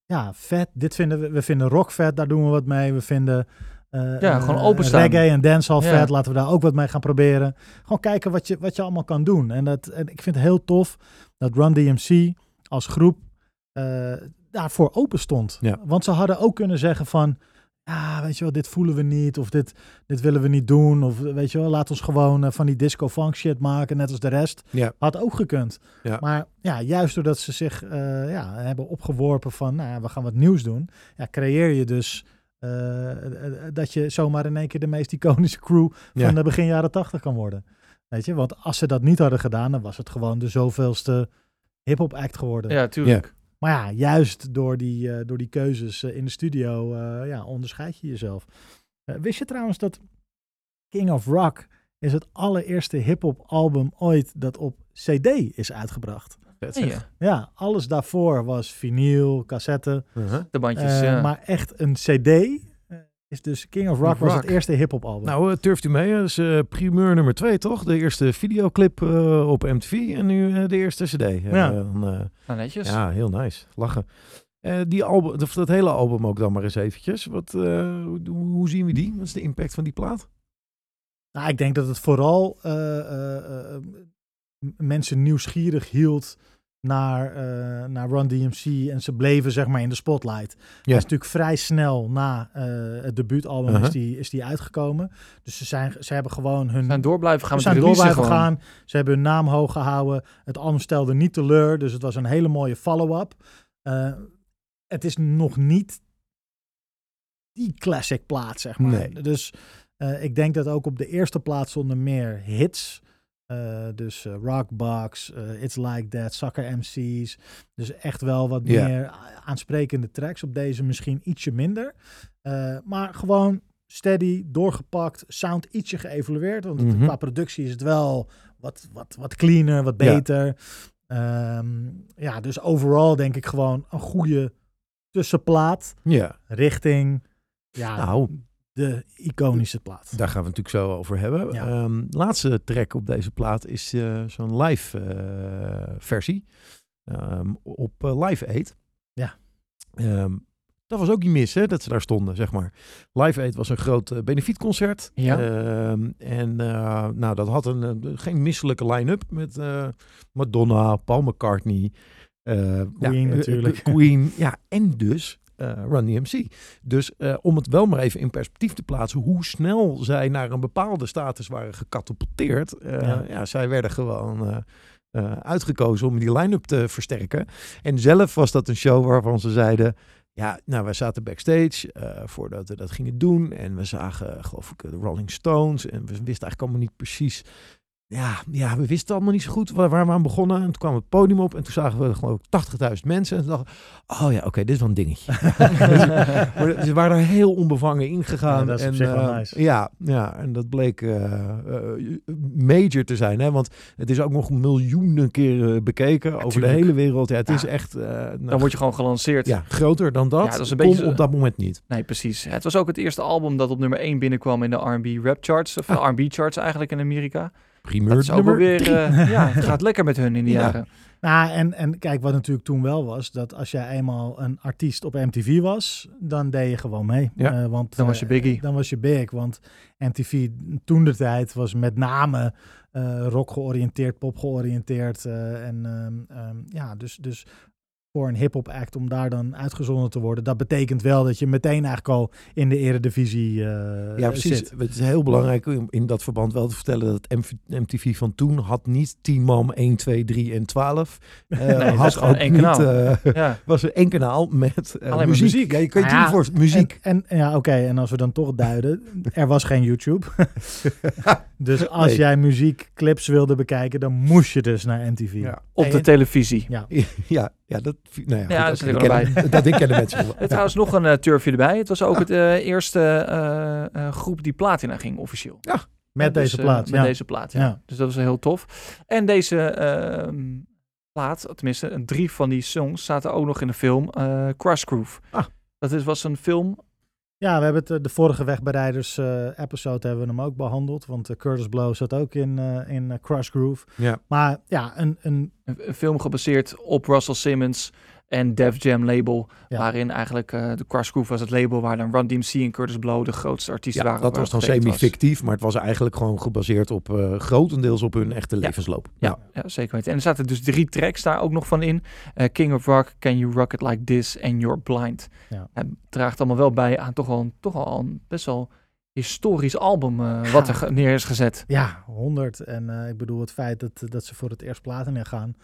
[SPEAKER 3] ja. vet, dit vinden we, we vinden rock vet, daar doen we wat mee. We vinden eh,
[SPEAKER 1] Ja,
[SPEAKER 3] eh,
[SPEAKER 1] gewoon openstaan.
[SPEAKER 3] reggae en dancehall
[SPEAKER 1] Ja.
[SPEAKER 3] vet, laten we daar ook wat mee gaan proberen. Gewoon kijken wat je, wat je allemaal kan doen. En, dat, en ik vind het heel tof dat Run DMC als groep eh, daarvoor open stond.
[SPEAKER 2] Ja.
[SPEAKER 3] Want ze hadden ook kunnen zeggen van, ja, weet je wel, dit voelen we niet, of dit, dit willen we niet doen, of weet je wel, laat ons gewoon van die disco funk shit maken, net als de rest.
[SPEAKER 2] Ja.
[SPEAKER 3] Had ook gekund.
[SPEAKER 2] Ja.
[SPEAKER 3] Maar ja, juist doordat ze zich eh, ja, hebben opgeworpen van, nou, we gaan wat nieuws doen, ja, creëer je dus dat je zomaar in één keer de meest iconische crew
[SPEAKER 2] Ja.
[SPEAKER 3] van de begin jaren tachtig kan worden. Weet je, want als ze dat niet hadden gedaan, dan was het gewoon de zoveelste hip-hop act geworden.
[SPEAKER 1] Ja, tuurlijk.
[SPEAKER 3] Maar ja, juist door die, eh, door die keuzes eh, in de studio eh, ja, onderscheid je jezelf. Eh, wist je trouwens dat King of Rock is het allereerste hip-hop album ooit dat op CD is uitgebracht?
[SPEAKER 1] Ja,
[SPEAKER 2] zeg.
[SPEAKER 3] Ja, alles daarvoor was vinyl, cassette.
[SPEAKER 2] Uh-huh.
[SPEAKER 1] de bandjes.
[SPEAKER 3] eh,
[SPEAKER 1] ja.
[SPEAKER 3] Maar echt een CD eh, is dus King of Rock, was het eerste hip-hop album.
[SPEAKER 2] Nou, uh, turft u mee. Dat is eh, primeur nummer twee, toch? De eerste videoclip eh, op MTV en nu eh, de eerste CD.
[SPEAKER 3] Ja.
[SPEAKER 2] dan, eh,
[SPEAKER 1] Nou, netjes.
[SPEAKER 2] ja, heel nice. Lachen. Eh, die album, dat, dat hele album ook dan maar eens eventjes. Wat, eh, hoe, hoe zien we die? Wat is de impact van die plaat?
[SPEAKER 3] Nou, ik denk dat het vooral eh, eh, eh, mensen nieuwsgierig hield naar, eh, naar Run DMC en ze bleven zeg maar in de spotlight. Hij is natuurlijk vrij snel na eh, het debuutalbum
[SPEAKER 2] Uh-huh.
[SPEAKER 3] is, die, is die uitgekomen. Dus ze, zijn, ze hebben gewoon hun...
[SPEAKER 1] We zijn door blijven gaan
[SPEAKER 3] ze zijn door blijven
[SPEAKER 1] gewoon.
[SPEAKER 3] gaan. Ze hebben hun naam hoog gehouden. Het album stelde niet teleur, dus het was een hele mooie follow-up. Eh, het is nog niet die classic plaat, zeg maar.
[SPEAKER 2] Nee.
[SPEAKER 3] Dus ik denk dat ook op de eerste plaats stonden meer hits. Eh, dus eh, Rockbox, eh, It's Like That, Sucker MC's. Dus echt wel wat meer aansprekende tracks. Op deze misschien ietsje minder. Maar gewoon steady, doorgepakt, sound ietsje geëvolueerd. Want
[SPEAKER 2] Mhm.
[SPEAKER 3] qua productie is het wel wat, wat, wat cleaner, wat beter. Ehm, ja, dus overal denk ik gewoon een goede tussenplaat
[SPEAKER 2] Ja,
[SPEAKER 3] richting ja,
[SPEAKER 2] nou,
[SPEAKER 3] de iconische plaat.
[SPEAKER 2] daar gaan we het natuurlijk zo over hebben.
[SPEAKER 3] Ja.
[SPEAKER 2] Ehm, laatste track op deze plaat is eh, zo'n live eh, versie Ehm, op eh, Live Aid.
[SPEAKER 3] Ja.
[SPEAKER 2] Ehm, dat was ook niet mis, hè, dat ze daar stonden, zeg maar. Live Aid was een groot benefietconcert.
[SPEAKER 1] Ja.
[SPEAKER 2] En nou, dat had een, geen misselijke line-up met Madonna, Paul McCartney.
[SPEAKER 3] Queen natuurlijk.
[SPEAKER 2] Queen, ja, en dus eh Run DMC. Dus eh, om het wel maar even in perspectief te plaatsen, hoe snel zij naar een bepaalde status waren gecatapulteerd. eh,
[SPEAKER 3] Ja.
[SPEAKER 2] ja. zij werden gewoon uitgekozen om die line-up te versterken. En zelf was dat een show waarvan ze zeiden. Ja, nou, wij zaten backstage voordat we dat gingen doen. En we zagen, geloof ik, de Rolling Stones. En we wisten eigenlijk allemaal niet precies. Ja, ja, we wisten allemaal niet zo goed waar, waar we aan begonnen. En toen kwam het podium op. En toen zagen we, geloof ik, 80.000 mensen. En toen dachten we, oh ja, oké, dit is wel een dingetje. Maar ze waren er heel onbevangen ingegaan.
[SPEAKER 3] Ja, dat is op
[SPEAKER 2] en, eh,
[SPEAKER 3] nice.
[SPEAKER 2] Ja, ja, en dat bleek eh, eh, major te zijn. Hè? Want het is ook nog miljoenen keren bekeken over de hele wereld. Ja, het is echt eh, nou,
[SPEAKER 1] Dan word je gewoon gelanceerd.
[SPEAKER 2] ja, groter dan dat.
[SPEAKER 1] Ja, dat is een beetje
[SPEAKER 2] op dat moment niet.
[SPEAKER 1] Nee, precies. Het was ook het eerste album dat op nummer 1 binnenkwam in de R&B rap charts. Of de
[SPEAKER 2] Ah.
[SPEAKER 1] R&B charts eigenlijk in Amerika.
[SPEAKER 2] Primeur
[SPEAKER 1] Dat is ook
[SPEAKER 2] nummer drie.
[SPEAKER 1] eh, ja, het gaat lekker met hun in die
[SPEAKER 2] Ja.
[SPEAKER 1] jaren.
[SPEAKER 3] Nou, en, en kijk, wat natuurlijk toen wel was, dat als jij eenmaal een artiest op MTV was, dan deed je gewoon mee.
[SPEAKER 2] Ja,
[SPEAKER 3] Eh, want,
[SPEAKER 1] dan was je
[SPEAKER 3] eh,
[SPEAKER 1] biggie.
[SPEAKER 3] dan was je big, want MTV toen de tijd was met name eh, rock georiënteerd, pop georiënteerd. eh, en ehm, ehm, ja, dus, dus voor een hip-hop act om daar dan uitgezonden te worden, dat betekent wel dat je meteen eigenlijk al in de eredivisie eh
[SPEAKER 2] Ja, precies.
[SPEAKER 3] zit.
[SPEAKER 2] Het is heel belangrijk om in dat verband wel te vertellen dat MTV van toen had niet 10 man 1, 2, 3 en 12. Eh
[SPEAKER 1] het
[SPEAKER 2] had
[SPEAKER 1] was gewoon
[SPEAKER 2] ook
[SPEAKER 1] één
[SPEAKER 2] niet,
[SPEAKER 1] kanaal. Ja.
[SPEAKER 2] was er één kanaal met eh,
[SPEAKER 1] Alleen
[SPEAKER 2] muziek.
[SPEAKER 1] muziek.
[SPEAKER 2] Ja, je kunt je
[SPEAKER 3] Ah,
[SPEAKER 2] niet voor muziek.
[SPEAKER 3] En, en ja, oké, en als we dan toch duiden, er was geen YouTube. dus als
[SPEAKER 2] Nee.
[SPEAKER 3] jij muziekclips wilde bekijken, dan moest je dus naar MTV.
[SPEAKER 2] Ja.
[SPEAKER 1] Op de televisie.
[SPEAKER 3] Ja.
[SPEAKER 2] Ja, ja, dat, nou ja,
[SPEAKER 1] Ja,
[SPEAKER 2] goed,
[SPEAKER 1] dat er
[SPEAKER 2] die kennen- dat mensen.
[SPEAKER 1] Het trouwens nog een eh, turfje erbij. Het was ook het eh, eerste eh, groep die platina ging officieel.
[SPEAKER 3] Met
[SPEAKER 1] Dus,
[SPEAKER 3] deze plaat.
[SPEAKER 1] met
[SPEAKER 3] ja.
[SPEAKER 1] deze plaat, ja.
[SPEAKER 3] Ja.
[SPEAKER 1] Dus dat was heel tof. En deze ehm, plaat, tenminste een drie van die songs, zaten ook nog in de film Crush Groove.
[SPEAKER 2] Ah.
[SPEAKER 1] Dat is, was een film.
[SPEAKER 3] Ja, we hebben het, eh, de vorige Wegbereiders eh, episode hebben we hem ook behandeld. Want eh, Curtis Blow zat ook in, eh, in Crush Groove.
[SPEAKER 2] Ja.
[SPEAKER 3] Maar ja, Een, een
[SPEAKER 1] film gebaseerd op Russell Simmons en Def Jam label.
[SPEAKER 3] Ja.
[SPEAKER 1] Waarin eigenlijk eh, de Crush Groove was het label waar dan Run DMC en Curtis Blow de grootste artiesten
[SPEAKER 2] Ja,
[SPEAKER 1] waren.
[SPEAKER 2] dat was dan semi-fictief, maar het was eigenlijk gewoon gebaseerd op eh, grotendeels op hun echte
[SPEAKER 1] Ja.
[SPEAKER 2] levensloop.
[SPEAKER 1] Ja, ja, zeker weten. En er zaten dus drie tracks daar ook nog van in. Eh, King of Rock, Can You Rock It Like This en You're Blind.
[SPEAKER 3] Ja.
[SPEAKER 1] Het draagt allemaal wel bij aan toch al, een- toch al een best wel historisch album wat er neer is gezet.
[SPEAKER 3] ja, 100. En ik bedoel, het feit dat, dat ze voor het eerst platen gaan.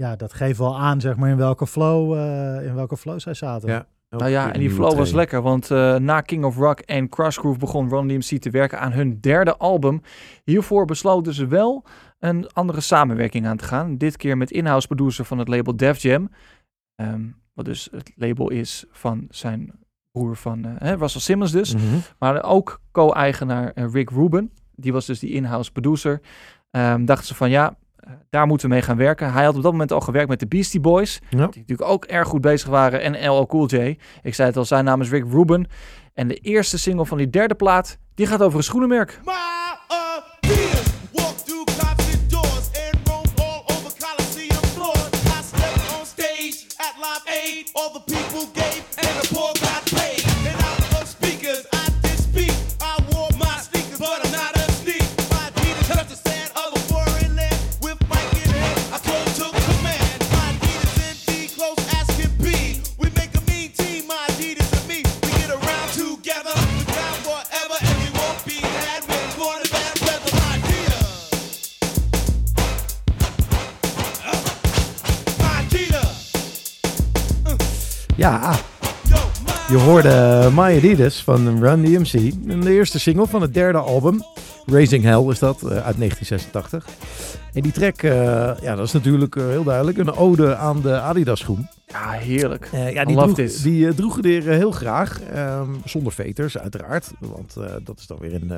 [SPEAKER 3] Ja, dat geeft wel aan, zeg maar, in welke flow, eh, in welke flow zij zaten.
[SPEAKER 2] Ja.
[SPEAKER 1] Nou ja, en die flow was lekker, want eh, na King of Rock en Crush Groove begon Run DMC te werken aan hun derde album. Hiervoor besloten ze wel een andere samenwerking aan te gaan. Dit keer met in-house producer van het label Def Jam. Ehm, wat dus het label is van zijn broer van eh, hè, Russell Simmons dus.
[SPEAKER 2] Mhm.
[SPEAKER 1] Maar ook co-eigenaar Rick Rubin. Die was dus die in-house producer. Ehm, dachten ze van ja, daar moeten we mee gaan werken. Hij had op dat moment al gewerkt met de Beastie Boys.
[SPEAKER 2] Ja.
[SPEAKER 1] Die natuurlijk ook erg goed bezig waren. En LL Cool J. Ik zei het al, zijn naam is Rick Rubin. En de eerste single van die derde plaat, die gaat over een schoenenmerk.
[SPEAKER 4] My
[SPEAKER 2] Ja, Je hoorde My Adidas van Run DMC. De eerste single van het derde album. Raising Hell is dat, eh, uit 1986. En die track, eh, ja, dat is natuurlijk eh, heel duidelijk een ode aan de Adidas schoen.
[SPEAKER 1] Ja, heerlijk.
[SPEAKER 2] Ja, die, droeg,
[SPEAKER 1] this.
[SPEAKER 2] die droegen er heel graag. ehm, zonder veters, uiteraard. Want dat is dan weer een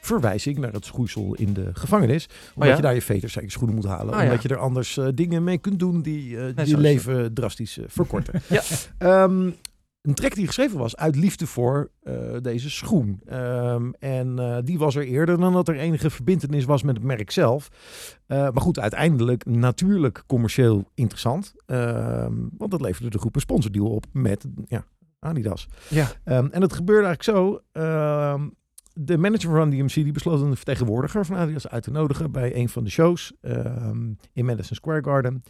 [SPEAKER 2] verwijzing naar het schoeisel in de gevangenis. Omdat
[SPEAKER 1] ja?
[SPEAKER 2] je daar je veters uit je schoenen moet halen.
[SPEAKER 1] Ah,
[SPEAKER 2] omdat
[SPEAKER 1] ja.
[SPEAKER 2] je er anders dingen mee kunt doen die
[SPEAKER 1] Nee,
[SPEAKER 2] je leven drastisch verkorten.
[SPEAKER 1] Ja.
[SPEAKER 2] Ehm, een track die geschreven was uit liefde voor eh, deze schoen. Ehm, en eh, die was er eerder dan dat er enige verbindenis was met het merk zelf. Eh, maar goed, uiteindelijk natuurlijk commercieel interessant. Ehm, want dat leverde de groep een sponsordeal op met ja, Adidas.
[SPEAKER 1] Ja.
[SPEAKER 2] Ehm, en het gebeurde eigenlijk zo. de manager van DMC die besloot een vertegenwoordiger van Adidas uit te nodigen bij een van de shows in Madison Square Garden.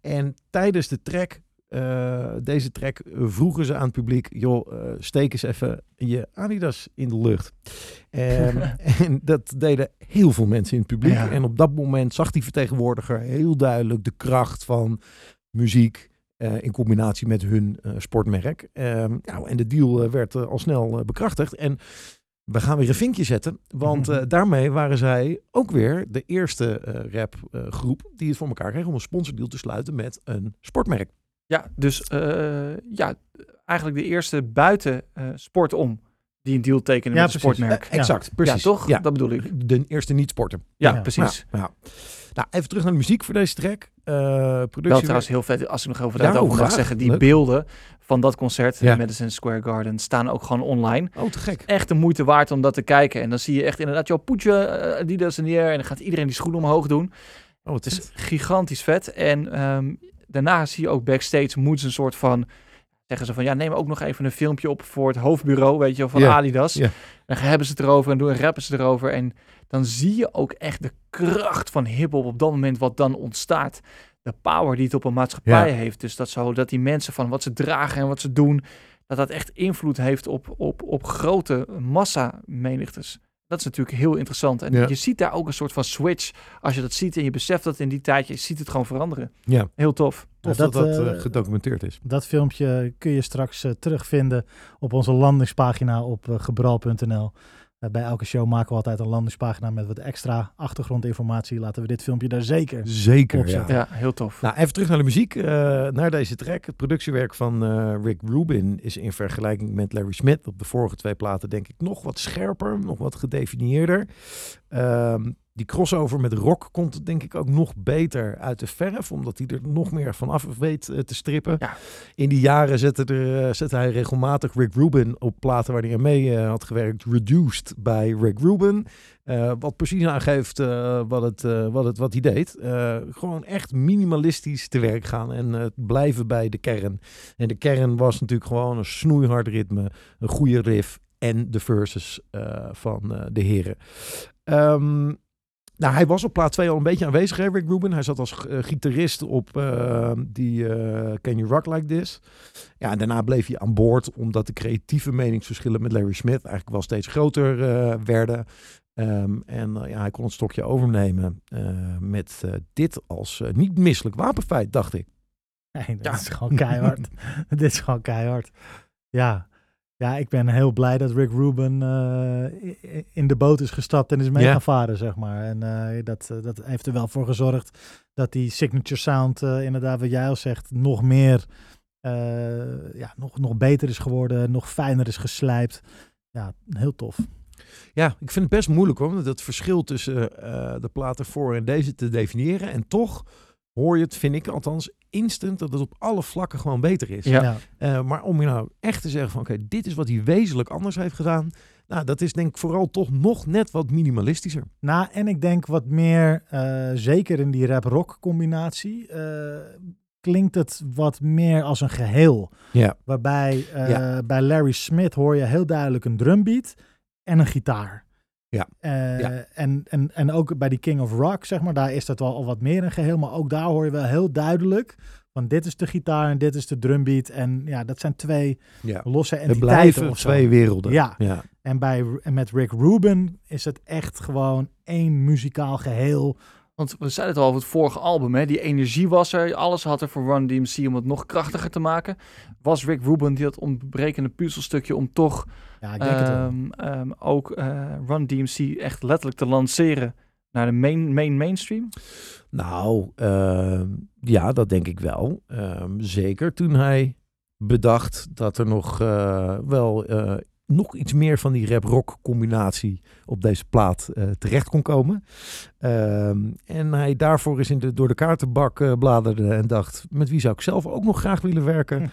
[SPEAKER 2] En tijdens de track, eh, deze track, vroegen ze aan het publiek: joh, eh, steek eens even je Adidas in de lucht. Ehm, en dat deden heel veel mensen in het publiek.
[SPEAKER 1] Ja.
[SPEAKER 2] En op dat moment zag die vertegenwoordiger heel duidelijk de kracht van muziek. eh, in combinatie met hun sportmerk. Ehm, nou, en de deal werd al snel bekrachtigd. En we gaan weer een vinkje zetten. Want daarmee waren zij ook weer de eerste eh rapgroep die het voor elkaar kreeg om een sponsordeal te sluiten met een sportmerk.
[SPEAKER 1] Ja, dus eh, ja, eigenlijk de eerste buiten eh, sport om die een deal tekenen
[SPEAKER 3] Ja,
[SPEAKER 1] met een sportmerk.
[SPEAKER 2] Eh, exact, precies.
[SPEAKER 1] Ja, toch?
[SPEAKER 2] Ja,
[SPEAKER 1] Dat bedoel ik.
[SPEAKER 2] de eerste niet-sporter.
[SPEAKER 1] Ja,
[SPEAKER 3] Ja.
[SPEAKER 1] precies.
[SPEAKER 2] Ja, ja. Nou, even terug naar de muziek voor deze track. Eh productie
[SPEAKER 1] Wel trouwens heel vet, als ik nog over
[SPEAKER 2] Ja,
[SPEAKER 1] dat over mag
[SPEAKER 2] graag.
[SPEAKER 1] zeggen. Die
[SPEAKER 2] Leuk.
[SPEAKER 1] beelden van dat concert
[SPEAKER 2] Ja.
[SPEAKER 1] in Madison Square Garden staan ook gewoon online.
[SPEAKER 2] Oh, te gek.
[SPEAKER 1] Echt de moeite waard om dat te kijken. En dan zie je echt inderdaad, joh, poetje, uh, Adidas in de air. En dan gaat iedereen die schoenen omhoog doen.
[SPEAKER 2] Oh, het is
[SPEAKER 1] gigantisch vet. En ehm, daarna zie je ook backstage moeten ze een soort van... Zeggen ze van, ja, neem ook nog even een filmpje op voor het hoofdbureau, weet je wel, van
[SPEAKER 2] Ja,
[SPEAKER 1] Adidas. Dan hebben ze het erover en doen rappen ze erover. En dan zie je ook echt de kracht van hiphop op dat moment wat dan ontstaat. De power die het op een maatschappij heeft. Dus dat, zo, dat die mensen van wat ze dragen en wat ze doen, dat dat echt invloed heeft op, op, op grote massa menigtes. Dat is natuurlijk heel interessant. En
[SPEAKER 2] Ja.
[SPEAKER 1] je ziet daar ook een soort van switch. Als je dat ziet en je beseft dat in die tijd, je ziet het gewoon veranderen.
[SPEAKER 2] ja,
[SPEAKER 1] Heel tof.
[SPEAKER 2] tof
[SPEAKER 3] Ja,
[SPEAKER 2] dat dat,
[SPEAKER 3] dat,
[SPEAKER 2] eh,
[SPEAKER 3] eh,
[SPEAKER 2] gedocumenteerd is.
[SPEAKER 3] Dat filmpje kun je straks eh, terugvinden op onze landingspagina op gebral.nl. Eh, bij elke show maken we altijd een landingspagina met wat extra achtergrondinformatie. Laten we dit filmpje daar zeker.
[SPEAKER 2] Zeker, ja.
[SPEAKER 1] Ja, heel tof.
[SPEAKER 2] Nou, even terug naar de muziek, eh, naar deze track. Het productiewerk van eh, Rick Rubin is in vergelijking met Larry Smith op de vorige twee platen denk ik nog wat scherper, nog wat gedefinieerder. Ehm, die crossover met rock komt denk ik ook nog beter uit de verf, omdat hij er nog meer van af weet eh, te strippen.
[SPEAKER 1] Ja.
[SPEAKER 2] In die jaren zette, er, eh, zette hij regelmatig Rick Rubin op platen waar hij aan mee eh, had gewerkt, Reduced bij Rick Rubin. Wat precies aangeeft wat, het, wat, het, wat hij deed. Gewoon echt minimalistisch te werk gaan en blijven bij de kern. En de kern was natuurlijk gewoon een snoeihard ritme, een goede riff en de verses van de heren. Ehm, nou, hij was op plaat 2 al een beetje aanwezig, hè, Rick Rubin. Hij zat als eh, gitarist op eh, die eh, Can You Rock Like This. Ja, en daarna bleef hij aan boord, omdat de creatieve meningsverschillen met Larry Smith eigenlijk wel steeds groter eh, werden. Ehm, en ja, hij kon het stokje overnemen eh, met eh, dit als niet misselijk wapenfeit, dacht ik.
[SPEAKER 3] Nee, dat
[SPEAKER 1] Ja.
[SPEAKER 3] is gewoon keihard. dit is gewoon keihard. Ja. Ja, ik ben heel blij dat Rick Rubin eh, in de boot is gestapt en is mee
[SPEAKER 2] Ja.
[SPEAKER 3] gaan varen, zeg maar. En eh, dat, eh, dat heeft er wel voor gezorgd dat die signature sound, inderdaad wat jij al zegt, nog meer, ja, nog, nog beter is geworden, nog fijner is geslijpt. Ja, heel tof.
[SPEAKER 2] Ja, ik vind het best moeilijk hoor, om dat verschil tussen de platen voor en deze te definiëren. En toch hoor je het, vind ik althans, instant dat het op alle vlakken gewoon beter is.
[SPEAKER 1] Ja.
[SPEAKER 2] Eh, maar om je nou echt te zeggen van oké, dit is wat hij wezenlijk anders heeft gedaan. Nou, dat is denk ik vooral toch nog net wat minimalistischer.
[SPEAKER 3] Nou, en ik denk wat meer, eh, zeker in die rap-rock combinatie, eh, klinkt het wat meer als een geheel.
[SPEAKER 2] Ja.
[SPEAKER 3] Waarbij eh,
[SPEAKER 2] Ja.
[SPEAKER 3] bij Larry Smith hoor je heel duidelijk een drumbeat en een gitaar.
[SPEAKER 2] Ja.
[SPEAKER 3] Eh,
[SPEAKER 2] Ja.
[SPEAKER 3] En, en, en ook bij die King of Rock, zeg maar, daar is dat wel al wat meer een geheel. Maar ook daar hoor je wel heel duidelijk van dit is de gitaar en dit is de drumbeat. En ja, dat zijn twee
[SPEAKER 2] ja.
[SPEAKER 3] losse
[SPEAKER 2] Het
[SPEAKER 3] entiteiten
[SPEAKER 2] blijven
[SPEAKER 3] of
[SPEAKER 2] twee werelden.
[SPEAKER 3] Ja.
[SPEAKER 2] ja.
[SPEAKER 3] En bij, en met Rick Rubin is het echt gewoon één muzikaal geheel.
[SPEAKER 1] Want we zeiden het al over het vorige album, hè? die energie was er, alles had er voor Run DMC om het nog krachtiger te maken. Was Rick Rubin die dat ontbrekende puzzelstukje om toch
[SPEAKER 3] Ja, ik denk het
[SPEAKER 1] ehm, ehm, ook eh, Run DMC echt letterlijk te lanceren naar de main, main mainstream?
[SPEAKER 2] Nou, ehm, ja, dat denk ik wel. Zeker toen hij bedacht dat er nog eh, wel eh, nog iets meer van die rap-rock combinatie op deze plaat eh, terecht kon komen. Ehm, en hij daarvoor eens in de, door de kaartenbak eh, bladerde en dacht, met wie zou ik zelf ook nog graag willen werken?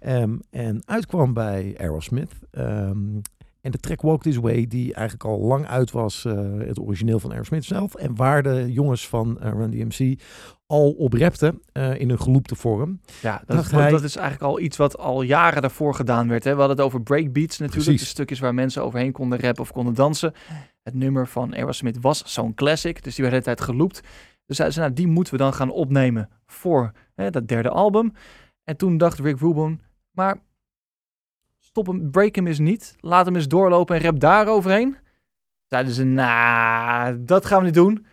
[SPEAKER 2] Ehm, en uitkwam bij Aerosmith. Ehm, en de track Walk This Way, die eigenlijk al lang uit was, eh, het origineel van Aerosmith zelf. En waar de jongens van eh, Run DMC al op rapten eh, in een geloopte vorm.
[SPEAKER 1] Ja, dat,
[SPEAKER 2] hij-
[SPEAKER 1] dat is eigenlijk al iets wat al jaren daarvoor gedaan werd. Hè? We hadden het over breakbeats natuurlijk,
[SPEAKER 2] Precies.
[SPEAKER 1] de stukjes waar mensen overheen konden rappen of konden dansen. Het nummer van Aerosmith was zo'n classic, dus die werd de hele tijd geloopt. Dus zeiden ze, nou, die moeten we dan gaan opnemen voor hè, dat derde album. En toen dacht Rick Rubin, maar stop hem, break hem eens niet. Laat hem eens doorlopen en rap daar overheen. Zeiden ze, nou, dat gaan we niet doen.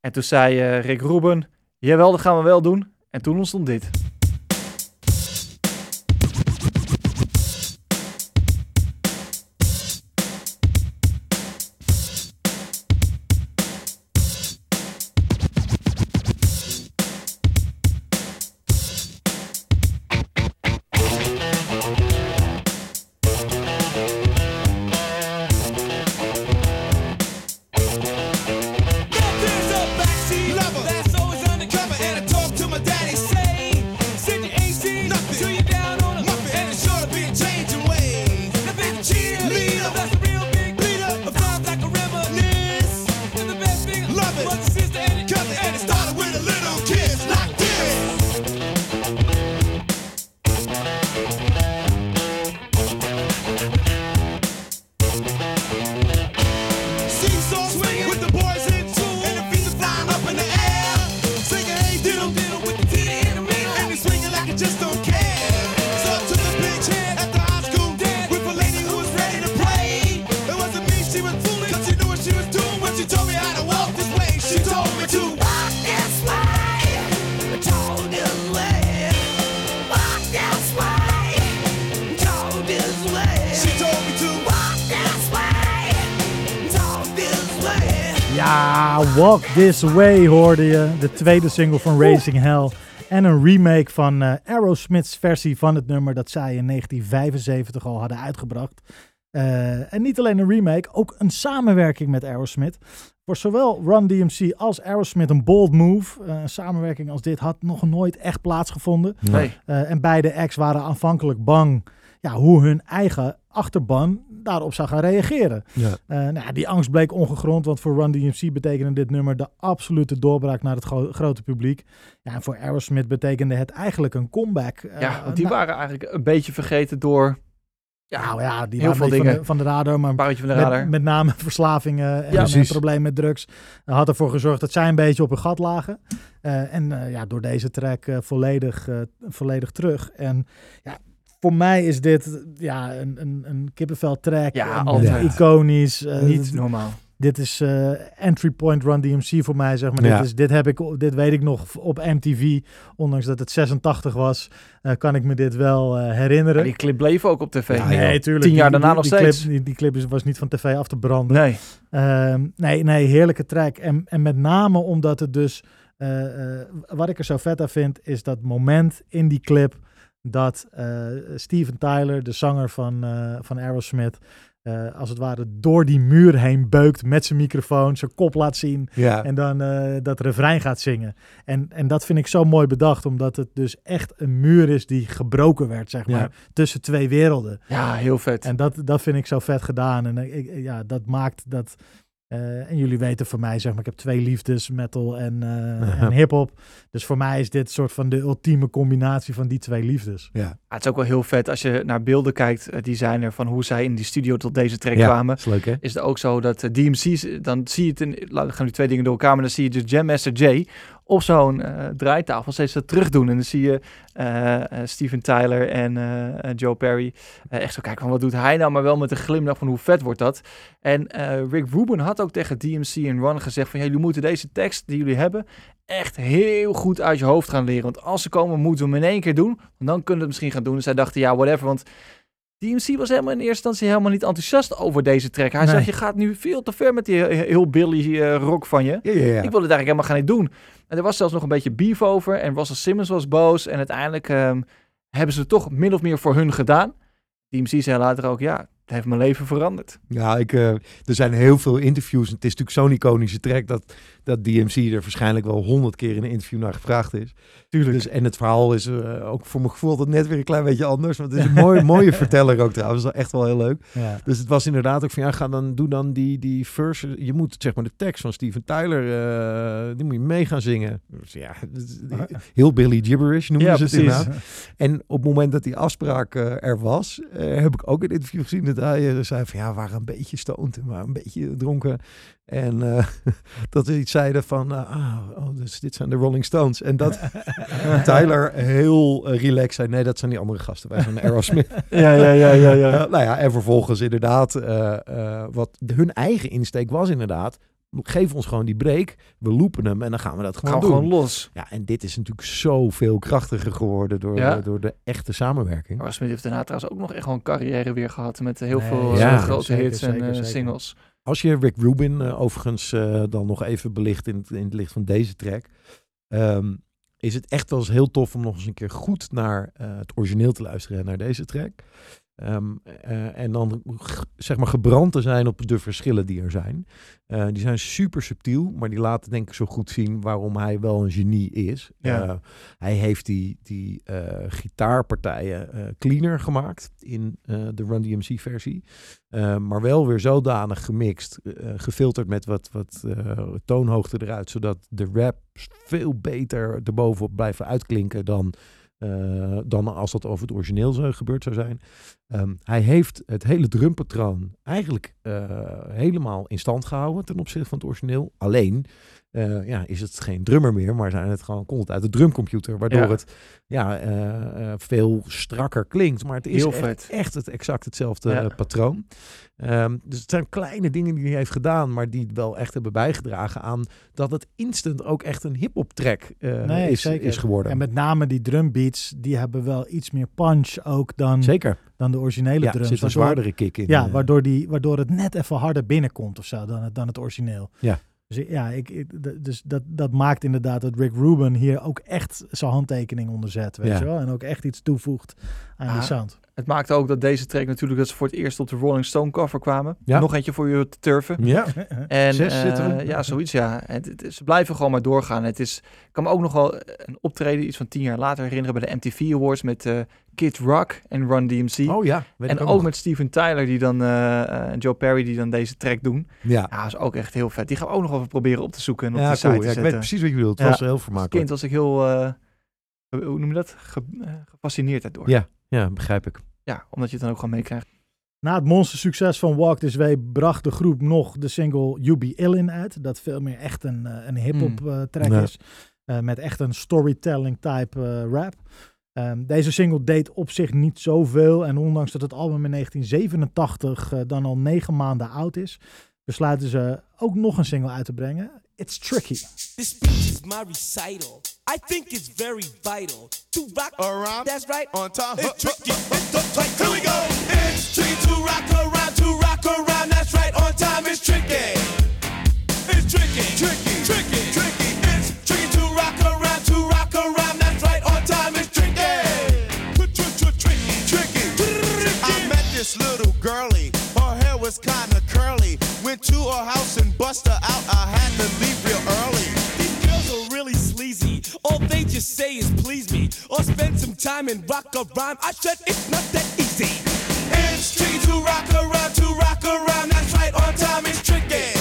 [SPEAKER 1] En toen zei eh, Rick Rubin, jawel, dat gaan we wel doen. En toen ontstond dit.
[SPEAKER 3] Ja, Walk This Way hoorde je. De tweede single van Racing Hell. En een remake van eh, Aerosmith's versie van het nummer dat zij in 1975 al hadden uitgebracht. Eh, en niet alleen een remake, ook een samenwerking met Aerosmith. Voor zowel Run DMC als Aerosmith een bold move. Eh, een samenwerking als dit had nog nooit echt plaatsgevonden.
[SPEAKER 1] Nee.
[SPEAKER 3] Eh, en beide acts waren aanvankelijk bang ja, hoe hun eigen achterban daarop zou gaan reageren.
[SPEAKER 2] Ja.
[SPEAKER 3] Eh, nou, ja, die angst bleek ongegrond, want voor Run DMC betekende dit nummer de absolute doorbraak naar het gro- grote publiek. Ja, en voor Aerosmith betekende het eigenlijk een comeback. Eh,
[SPEAKER 1] Ja, want die
[SPEAKER 3] nou,
[SPEAKER 1] waren eigenlijk een beetje vergeten door ja,
[SPEAKER 3] nou ja, die
[SPEAKER 1] heel veel dingen.
[SPEAKER 3] Van, de, van de radar, maar
[SPEAKER 1] van de radar.
[SPEAKER 3] met, met name verslavingen en
[SPEAKER 1] Ja,
[SPEAKER 3] probleem met drugs. Had ervoor gezorgd dat zij een beetje op hun gat lagen. Eh, en ja, door deze track volledig, volledig terug. En ja, voor mij is dit ja, een, een, een kippenvel track.
[SPEAKER 1] Ja, altijd.
[SPEAKER 3] Iconisch. eh,
[SPEAKER 1] Niet normaal.
[SPEAKER 3] dit is eh, entry point Run DMC voor mij, zeg maar.
[SPEAKER 2] Ja.
[SPEAKER 3] Dit, is, dit, heb ik, dit weet ik nog op MTV. Ondanks dat het 86 was, eh, kan ik me dit wel eh, herinneren.
[SPEAKER 1] Maar die clip bleef ook op tv.
[SPEAKER 2] Ja,
[SPEAKER 3] nee, tuurlijk.
[SPEAKER 1] Tien jaar
[SPEAKER 3] Die-
[SPEAKER 1] daarna
[SPEAKER 3] die,
[SPEAKER 1] nog
[SPEAKER 3] die
[SPEAKER 1] steeds.
[SPEAKER 3] Clip, die, die clip is, was niet van tv af te branden.
[SPEAKER 1] Nee.
[SPEAKER 3] Ehm, nee, nee, heerlijke track. En, en met name omdat het dus... eh, eh, wat ik er zo vet aan vind, is dat moment in die clip... dat eh, Steven Tyler, de zanger van, eh, van Aerosmith... eh, als het ware door die muur heen beukt met zijn microfoon, zijn kop laat zien
[SPEAKER 2] Ja.
[SPEAKER 3] en dan eh, dat refrein gaat zingen. En, en dat vind ik zo mooi bedacht, omdat het dus echt een muur is die gebroken werd, zeg maar,
[SPEAKER 2] Ja.
[SPEAKER 3] tussen twee werelden.
[SPEAKER 1] Ja, heel vet.
[SPEAKER 3] En dat, dat vind ik zo vet gedaan. En ik, ja, dat maakt dat. Eh, en jullie weten van mij, zeg maar, ik heb twee liefdes, metal en, eh en hip-hop. Dus voor mij is dit soort van de ultieme combinatie van die twee liefdes.
[SPEAKER 2] Ja.
[SPEAKER 1] Ja, het is ook wel heel vet als je naar beelden kijkt, eh, die zijn er van hoe zij in die studio tot deze track
[SPEAKER 2] Ja,
[SPEAKER 1] kwamen.
[SPEAKER 2] is leuk hè?
[SPEAKER 1] Is het ook zo dat DMC's, dan zie je het in, gaan nu twee dingen door elkaar, maar dan zie je dus Jam Master Jay op zo'n eh, draaitafel steeds dat terug doen. En dan zie je eh, Steven Tyler en Joe Perry echt zo kijken van wat doet hij nou, maar wel met een glimlach van hoe vet wordt dat. En Rick Rubin had ook tegen DMC en Ron gezegd van jullie moeten deze tekst die jullie hebben echt heel goed uit je hoofd gaan leren. Want als ze komen, moeten we hem in één keer doen. Want dan kunnen we het misschien gaan doen. Dus zij dachten, ja, whatever. Want DMC was helemaal in eerste instantie helemaal niet enthousiast over deze track. Hij
[SPEAKER 3] Nee.
[SPEAKER 1] zegt, je gaat nu veel te ver met die he- heel Billy eh, rock van je.
[SPEAKER 2] Ja, ja, ja.
[SPEAKER 1] Ik wilde het eigenlijk helemaal gaan niet doen. En er was zelfs nog een beetje beef over. En Russell Simmons was boos. En uiteindelijk ehm, hebben ze het toch min of meer voor hun gedaan. DMC zei later ook, ja, het heeft mijn leven veranderd.
[SPEAKER 2] Ja, ik, eh, er zijn heel veel interviews. Het is natuurlijk zo'n iconische track dat, dat DMC er waarschijnlijk wel honderd keer in een interview naar gevraagd is.
[SPEAKER 1] Tuurlijk.
[SPEAKER 2] Dus, en het verhaal is eh, ook voor mijn gevoel altijd net weer een klein beetje anders. Want het is een mooie, mooie verteller ook trouwens. Dat is echt wel heel leuk.
[SPEAKER 3] Ja.
[SPEAKER 2] Dus het was inderdaad ook van ja, ga dan, doe dan die, die verse. Je moet zeg maar de tekst van Steven Tyler, eh, die moet je mee gaan zingen. Dus ja, dat is- heel Billy Gibberish noemen
[SPEAKER 1] Ja,
[SPEAKER 2] ze het inderdaad. En op het moment dat die afspraak eh, er was, heb ik ook een interview gezien dat hij zei van ja, we waren een beetje stoned waren een beetje dronken. En eh, dat we iets zeiden van, ah, oh, dus dit zijn de Rolling Stones. En dat Tyler heel eh, relaxed zei, nee, dat zijn die andere gasten. Wij zijn de Aerosmith.
[SPEAKER 1] Ja, ja, ja, ja, ja.
[SPEAKER 2] Nou ja, en vervolgens inderdaad, eh, eh, wat de- hun eigen insteek was inderdaad, geef ons gewoon die break, we loopen hem en dan gaan we dat gewoon
[SPEAKER 1] Gaan
[SPEAKER 2] doen.
[SPEAKER 1] gewoon los.
[SPEAKER 2] Ja, en dit is natuurlijk zoveel krachtiger geworden door,
[SPEAKER 1] Ja.
[SPEAKER 2] door de echte samenwerking.
[SPEAKER 1] Maar Smith heeft daarna trouwens ook nog echt gewoon een carrière weer gehad. Met heel
[SPEAKER 3] Nee,
[SPEAKER 1] veel
[SPEAKER 2] ja,
[SPEAKER 1] grote
[SPEAKER 3] zeker,
[SPEAKER 1] hits en
[SPEAKER 3] zeker, zeker.
[SPEAKER 1] singles.
[SPEAKER 2] Als je Rick Rubin eh, overigens eh, dan nog even belicht in, het- in het licht van deze track, ehm, is het echt wel eens heel tof om nog eens een keer goed naar eh, het origineel te luisteren en naar deze track. Ehm, eh, en dan zeg maar gebrand te zijn op de verschillen die er zijn. Eh, die zijn super subtiel, maar die laten denk ik zo goed zien waarom hij wel een genie is.
[SPEAKER 1] Ja.
[SPEAKER 2] Eh, hij heeft die, die gitaarpartijen cleaner gemaakt in de Run DMC versie. Maar wel weer zodanig gemixt, gefilterd met wat, wat toonhoogte eruit, zodat de rap veel beter erbovenop blijven uitklinken dan, eh, dan als dat over het origineel zou, gebeurd zou zijn. Ehm, hij heeft het hele drumpatroon eigenlijk eh, helemaal in stand gehouden ten opzichte van het origineel. Alleen eh, ja, is het geen drummer meer, maar zijn het gewoon, komt het uit de drumcomputer, waardoor
[SPEAKER 1] Ja.
[SPEAKER 2] het ja, eh, eh, veel strakker klinkt. Maar het is
[SPEAKER 1] Heel
[SPEAKER 2] echt,
[SPEAKER 1] vet.
[SPEAKER 2] echt het exact hetzelfde
[SPEAKER 1] Ja.
[SPEAKER 2] patroon. Ehm, dus het zijn kleine dingen die hij heeft gedaan, maar die wel echt hebben bijgedragen aan dat het instant ook echt een hip-hop track
[SPEAKER 3] Nee,
[SPEAKER 2] is,
[SPEAKER 3] zeker.
[SPEAKER 2] is geworden.
[SPEAKER 3] En met name die drumbeats, die hebben wel iets meer punch ook dan,
[SPEAKER 2] Zeker.
[SPEAKER 3] dan de originele
[SPEAKER 2] Ja, er
[SPEAKER 3] drums.
[SPEAKER 2] zit een zwaardere kick in.
[SPEAKER 3] Ja, waardoor, die, waardoor het net even harder binnenkomt of zo dan het, dan het origineel.
[SPEAKER 2] Ja.
[SPEAKER 3] Dus ja, ik, ik- dus dat, dat maakt inderdaad dat Rick Rubin hier ook echt zijn handtekening onder zet, weet
[SPEAKER 2] Ja.
[SPEAKER 3] je wel? En ook echt iets toevoegt aan die
[SPEAKER 1] Ah,
[SPEAKER 3] sound.
[SPEAKER 1] Het maakte ook dat deze track natuurlijk dat ze voor het eerst op de Rolling Stone cover kwamen.
[SPEAKER 2] Ja.
[SPEAKER 1] Nog eentje voor je te turven.
[SPEAKER 2] Ja,
[SPEAKER 1] En,
[SPEAKER 2] Zes zitten we.
[SPEAKER 1] Ja, zoiets ja. Het, het- ze blijven gewoon maar doorgaan. Het is, ik kan me ook nog wel een optreden iets van tien jaar later herinneren bij de MTV Awards met eh Kid Rock en Run DMC.
[SPEAKER 2] oh ja.
[SPEAKER 1] En ook,
[SPEAKER 2] nog.
[SPEAKER 1] met Steven Tyler die dan, eh, en Joe Perry die dan deze track doen.
[SPEAKER 2] Ja,
[SPEAKER 1] Ja, is ook echt heel vet. Die gaan we ook nog even proberen op te zoeken en op
[SPEAKER 2] ja
[SPEAKER 1] de site te
[SPEAKER 2] Ja, ik weet
[SPEAKER 1] zetten.
[SPEAKER 2] precies wat je bedoelt. Het was heel
[SPEAKER 1] Als
[SPEAKER 2] vermakelijk.
[SPEAKER 1] kind was ik heel, hoe noem je dat? Ge- gefascineerd daardoor.
[SPEAKER 2] Ja. Ja, begrijp ik.
[SPEAKER 1] Ja, omdat je het dan ook gewoon meekrijgt.
[SPEAKER 3] Na het monstersucces van Walk This Way bracht de groep nog de single You Be Illin uit. Dat veel meer echt een, eh, een hip-hop eh, track
[SPEAKER 2] Ja.
[SPEAKER 3] is. Eh, met echt een storytelling type eh, rap. Ehm, deze single deed op zich niet zoveel. En ondanks dat het album in 1987 eh, dan al negen maanden oud is, besluiten ze ook nog een single uit te brengen. It's Tricky.
[SPEAKER 5] This speech is my recital. I think it's very vital to rock around. That's right.
[SPEAKER 4] On time.
[SPEAKER 5] It's tricky. It's the like, Here we go. It's tricky to rock around, to rock around. That's right. On time. It's tricky. It's tricky. Tricky. Tricky. Tricky. It's tricky to rock around, to rock around. That's right. On time. It's tricky. Tricky. Tricky.
[SPEAKER 4] I met this little girlie. Was kinda curly. Went to her house and bust her out. I had to leave real early.
[SPEAKER 5] These girls are really sleazy. All they just say is please me or spend some time and rock a rhyme. I said it's not that easy.
[SPEAKER 4] It's tricky to rock around, to rock around. That's right, on time. It's tricky.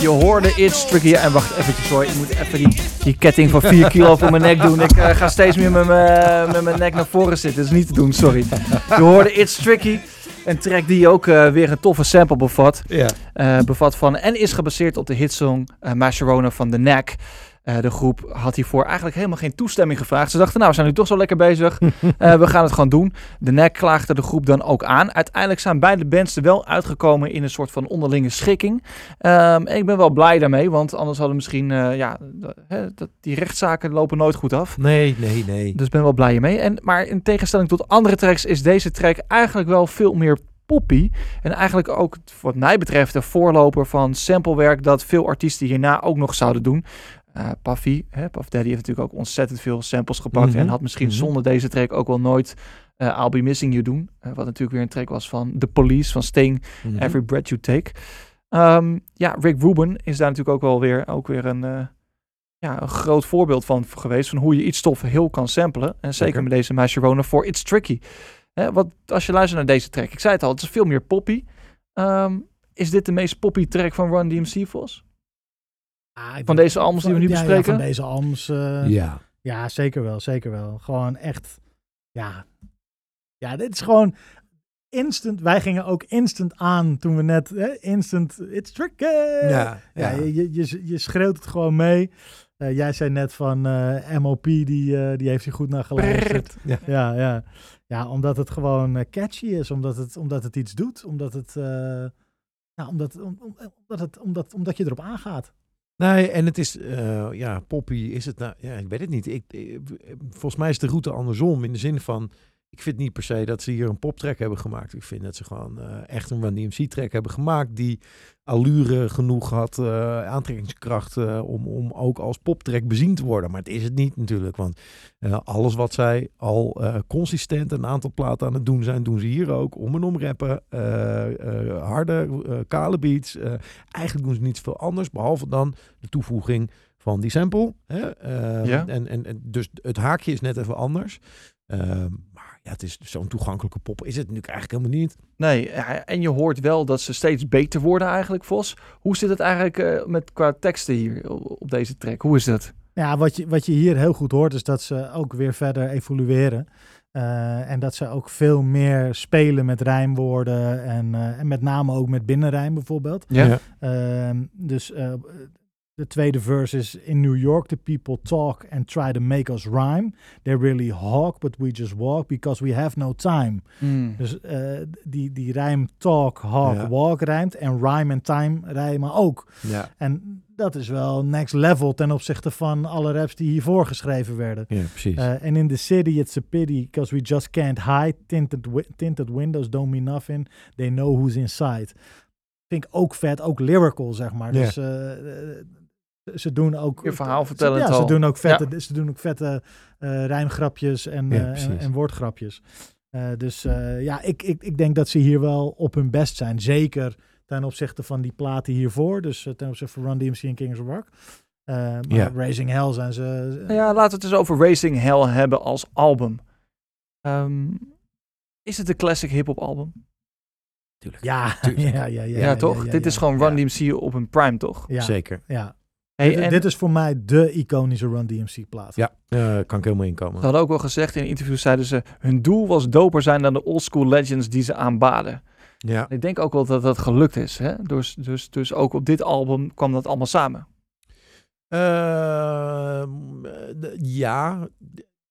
[SPEAKER 1] Je hoorde It's Tricky. En wacht eventjes hoor. Ik moet even die, die ketting van 4 kilo op mijn nek doen. Ik eh, ga steeds meer met mijn met mijn nek naar voren zitten. Dat is niet te doen, sorry. Je hoorde It's Tricky. Een track die ook eh, weer een toffe sample bevat.
[SPEAKER 2] Ja.
[SPEAKER 1] Eh, bevat van en is gebaseerd op de hitsong uh, Mascherona van The Knack. Uh, de groep had hiervoor eigenlijk helemaal geen toestemming gevraagd. Ze dachten, nou, we zijn nu toch zo lekker bezig. uh, we gaan het gewoon doen. De Knack klaagde de groep dan ook aan. Uiteindelijk zijn beide bands er wel uitgekomen in een soort van onderlinge schikking. Um, en ik ben wel blij daarmee, want anders hadden misschien, uh, ja, dat, die rechtszaken lopen nooit goed af.
[SPEAKER 2] Nee, nee, nee.
[SPEAKER 1] Dus ik ben wel blij mee. En, maar in tegenstelling tot andere tracks is deze track eigenlijk wel veel meer poppy. En eigenlijk ook wat mij betreft de voorloper van samplewerk dat veel artiesten hierna ook nog zouden doen. Uh, Puffy, hè, Puff Daddy heeft natuurlijk ook ontzettend veel samples gepakt mm -hmm. en had misschien mm -hmm. zonder deze track ook wel nooit uh, I'll Be Missing You doen. Uh, wat natuurlijk weer een track was van The Police, van Sting, mm -hmm. Every Breath You Take. Um, ja, Rick Rubin is daar natuurlijk ook wel weer, ook weer een, uh, ja, een groot voorbeeld van geweest van hoe je iets stof heel kan samplen. En zeker okay. met deze Mascherona voor It's Tricky. Hè, wat, als je luistert naar deze track, ik zei het al, het is veel meer poppy. Um, is dit de meest poppy track van Run DMC, Vos?
[SPEAKER 3] Ah,
[SPEAKER 1] van deze albums die we nu
[SPEAKER 3] ja,
[SPEAKER 1] bespreken?
[SPEAKER 3] Ja, van deze albums. Uh,
[SPEAKER 2] ja.
[SPEAKER 3] ja, zeker wel, zeker wel. Gewoon echt, ja. Ja, dit is gewoon instant. Wij gingen ook instant aan toen we net, hè, instant, it's tricky.
[SPEAKER 2] Ja,
[SPEAKER 3] ja.
[SPEAKER 2] ja.
[SPEAKER 3] je, je, je schreeuwt het gewoon mee. Uh, jij zei net van uh, MOP, die, uh, die heeft hij goed naar geluisterd.
[SPEAKER 2] Ja.
[SPEAKER 3] ja, ja. Ja, omdat het gewoon catchy is, omdat het, omdat het iets doet, omdat het, ja, omdat, om, om, omdat, het omdat, omdat je erop aangaat.
[SPEAKER 2] Nee, en het is, uh, ja, Poppy is het nou, ja, ik weet het niet. Ik, ik, volgens mij is de route andersom in de zin van, ik vind niet per se dat ze hier een poptrack hebben gemaakt. Ik vind dat ze gewoon uh, echt een Run DMC track hebben gemaakt die allure genoeg had, uh, aantrekkingskracht om, om ook als poptrack bezien te worden. Maar het is het niet natuurlijk, want alles wat zij al consistent een aantal platen aan het doen zijn, doen ze hier ook. Om en om rappen, harde, kale beats. eigenlijk doen ze niet zoveel anders, behalve dan de toevoeging van die sample. Hè?
[SPEAKER 1] ja.
[SPEAKER 2] en, en, en dus het haakje is net even anders. Um, maar ja, het is zo'n toegankelijke pop. Is het natuurlijk eigenlijk helemaal niet.
[SPEAKER 1] Nee, en je hoort wel dat ze steeds beter worden eigenlijk, Vos. Hoe zit het eigenlijk uh, met qua teksten hier op deze track? Hoe is dat?
[SPEAKER 3] Ja, wat je, wat je hier heel goed hoort is dat ze ook weer verder evolueren. Uh, en dat ze ook veel meer spelen met rijmwoorden en, uh, en met name ook met binnenrijm bijvoorbeeld.
[SPEAKER 1] Ja.
[SPEAKER 3] ja. dus de tweede verse is in New York the people talk and try to make us rhyme. They really hawk, but we just walk because we have no time.
[SPEAKER 1] Mm.
[SPEAKER 3] Dus uh, die, die rijm talk, hawk, ja. walk rijmt en rhyme en time rijmen ook.
[SPEAKER 2] Ja.
[SPEAKER 3] En dat is wel next level ten opzichte van alle raps die hiervoor geschreven werden.
[SPEAKER 2] Ja, precies.
[SPEAKER 3] En uh, in the city it's a pity because we just can't hide. Tinted, wi tinted windows don't mean nothing. They know who's inside. Vind ik ook vet, ook lyrical zeg maar.
[SPEAKER 2] Ja.
[SPEAKER 3] Dus uh, ze doen ook
[SPEAKER 1] je verhaal vertellen.
[SPEAKER 3] Ja, ze doen ook vette, ja. ze doen ook vette uh, rijmgrapjes en,
[SPEAKER 2] ja,
[SPEAKER 3] uh, en, en, woordgrapjes. Uh, dus ja, ik, ik, ik denk dat ze hier wel op hun best zijn. Zeker ten opzichte van die platen hiervoor. Dus ten opzichte van Run DMC en Kings of Rock. maar
[SPEAKER 2] ja.
[SPEAKER 3] Racing Hell zijn ze.
[SPEAKER 1] Ja, laten we het eens over Racing Hell hebben als album. Um, is het een classic hip-hop album?
[SPEAKER 2] Tuurlijk.
[SPEAKER 3] Ja,
[SPEAKER 2] Tuurlijk.
[SPEAKER 3] ja, ja, ja,
[SPEAKER 1] ja, toch? Dit is gewoon Run DMC op een prime, toch?
[SPEAKER 2] Zeker.
[SPEAKER 3] Ja.
[SPEAKER 1] Hey,
[SPEAKER 3] dit,
[SPEAKER 1] en
[SPEAKER 3] dit is voor mij de iconische Run DMC plaat.
[SPEAKER 2] Ja, uh, kan ik helemaal inkomen.
[SPEAKER 1] Ze hadden ook wel gezegd in interviews, zeiden ze, hun doel was doper zijn dan de oldschool legends die ze aanbaden.
[SPEAKER 2] Ja.
[SPEAKER 1] En ik denk ook wel dat dat gelukt is. Hè? Dus, dus, dus ook op dit album kwam dat allemaal samen.
[SPEAKER 2] Uh, ja,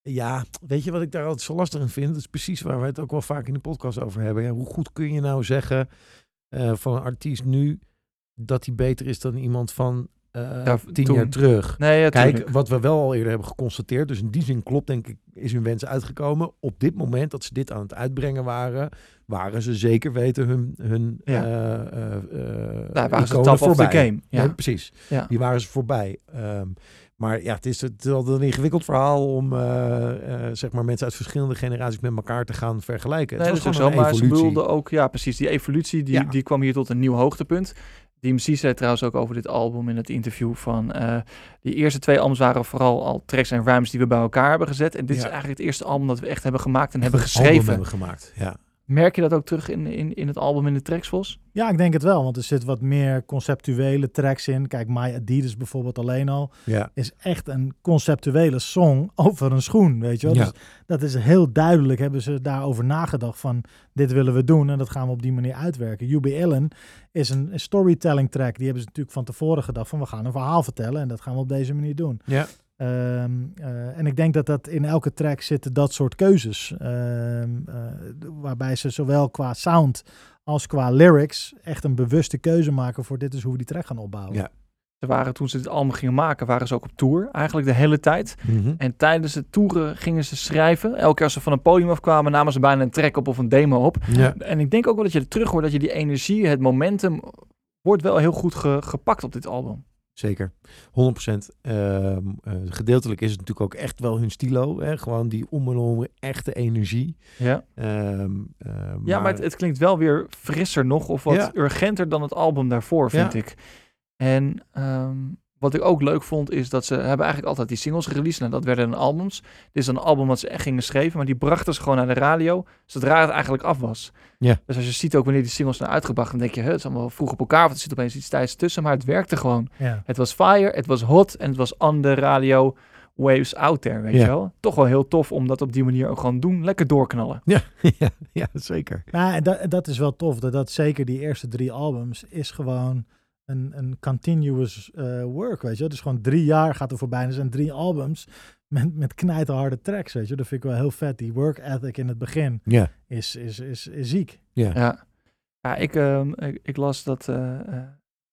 [SPEAKER 2] ja, weet je wat ik daar altijd zo lastig in vind? Dat is precies waar we het ook wel vaak in de podcast over hebben. Ja, hoe goed kun je nou zeggen uh, van een artiest nu dat hij beter is dan iemand van uh, ja, tien toen. jaar terug.
[SPEAKER 1] Nee, ja,
[SPEAKER 2] Kijk,
[SPEAKER 1] tuurlijk.
[SPEAKER 2] wat we wel al eerder hebben geconstateerd, dus in die zin klopt denk ik, is hun wens uitgekomen. Op dit moment dat ze dit aan het uitbrengen waren, waren ze zeker weten hun, hun
[SPEAKER 1] ja.
[SPEAKER 2] uh, uh,
[SPEAKER 1] Daar waren ze top
[SPEAKER 2] voorbij.
[SPEAKER 1] of the game. Ja.
[SPEAKER 2] Nee, precies,
[SPEAKER 1] ja.
[SPEAKER 2] die waren ze voorbij. Um, maar ja, het is, het is altijd een ingewikkeld verhaal om uh, uh, zeg maar mensen uit verschillende generaties met elkaar te gaan vergelijken.
[SPEAKER 1] Nee,
[SPEAKER 2] het
[SPEAKER 1] dat is ook
[SPEAKER 2] gewoon
[SPEAKER 1] zo,
[SPEAKER 2] een
[SPEAKER 1] maar
[SPEAKER 2] evolutie.
[SPEAKER 1] ze bedoelden ook, ja precies, die evolutie die,
[SPEAKER 2] Ja.
[SPEAKER 1] die kwam hier tot een nieuw hoogtepunt. DMC zei trouwens ook over dit album in het interview van uh, die eerste twee albums waren vooral al tracks en rhymes die we bij elkaar hebben gezet. En dit
[SPEAKER 2] Ja.
[SPEAKER 1] is eigenlijk het eerste album dat we echt hebben gemaakt en hebben
[SPEAKER 2] album
[SPEAKER 1] geschreven.
[SPEAKER 2] hebben gemaakt. Ja.
[SPEAKER 1] Merk je dat ook terug in, in, in het album in de tracks, Vos?
[SPEAKER 3] Ja, ik denk het wel, want er zit wat meer conceptuele tracks in. Kijk, My Adidas bijvoorbeeld alleen al
[SPEAKER 2] Ja.
[SPEAKER 3] is echt een conceptuele song over een schoen, weet je wel.
[SPEAKER 2] Ja.
[SPEAKER 3] Dus dat is heel duidelijk, hebben ze daarover nagedacht van dit willen we doen en dat gaan we op die manier uitwerken. UB Allen is een, een storytelling track, die hebben ze natuurlijk van tevoren gedacht van we gaan een verhaal vertellen en dat gaan we op deze manier doen.
[SPEAKER 2] Ja.
[SPEAKER 3] Ehm, eh, en ik denk dat dat in elke track zitten dat soort keuzes. Ehm, eh, waarbij ze zowel qua sound als qua lyrics echt een bewuste keuze maken voor dit is hoe we die track gaan opbouwen.
[SPEAKER 2] Ja.
[SPEAKER 1] Ze waren, toen ze dit album gingen maken, waren ze ook op tour. Eigenlijk de hele tijd.
[SPEAKER 2] Mhm.
[SPEAKER 1] En tijdens de toeren gingen ze schrijven. Elke keer als ze van een podium afkwamen, namen ze bijna een track op of een demo op.
[SPEAKER 2] Ja.
[SPEAKER 1] En ik denk ook wel dat je er terug hoort dat je die energie, het momentum, wordt wel heel goed ge- gepakt op dit album.
[SPEAKER 2] Zeker, 100%. Ehm, eh, gedeeltelijk is het natuurlijk ook echt wel hun stilo. Hè? Gewoon die om en om echte energie.
[SPEAKER 1] Ja,
[SPEAKER 2] Ehm, eh,
[SPEAKER 1] ja maar het, het klinkt wel weer frisser nog of wat
[SPEAKER 2] Ja.
[SPEAKER 1] urgenter dan het album daarvoor, vind
[SPEAKER 2] Ja.
[SPEAKER 1] ik. En ehm, wat ik ook leuk vond, is dat ze hebben eigenlijk altijd die singles gereleased. En dat werden dan albums. Dit is een album dat ze echt gingen schrijven, maar die brachten ze gewoon naar de radio, zodra het eigenlijk af was.
[SPEAKER 2] Ja.
[SPEAKER 1] Dus als je ziet ook wanneer die singles zijn uitgebracht, dan denk je, hè, het is allemaal vroeg op elkaar, want er zit opeens iets tijds tussen. Maar het werkte gewoon.
[SPEAKER 3] Ja.
[SPEAKER 1] Het was fire, het was hot en het was on the radio waves out there, weet
[SPEAKER 2] Ja.
[SPEAKER 1] je wel. Toch wel heel tof om dat op die manier ook gewoon doen. Lekker doorknallen.
[SPEAKER 2] ja, ja, ja, zeker.
[SPEAKER 3] Ja, en dat, dat is wel tof. Dat, dat zeker die eerste drie albums is gewoon een, een continuous eh, work, weet je. Dus gewoon drie jaar gaat er voorbij en er zijn drie albums met, met knijterharde tracks, weet je. Dat vind ik wel heel vet. Die work ethic in het begin
[SPEAKER 2] Ja,
[SPEAKER 3] is, is, is, is ziek.
[SPEAKER 2] ja.
[SPEAKER 1] Ja, ja ik, ehm, ik, ik las dat eh eh,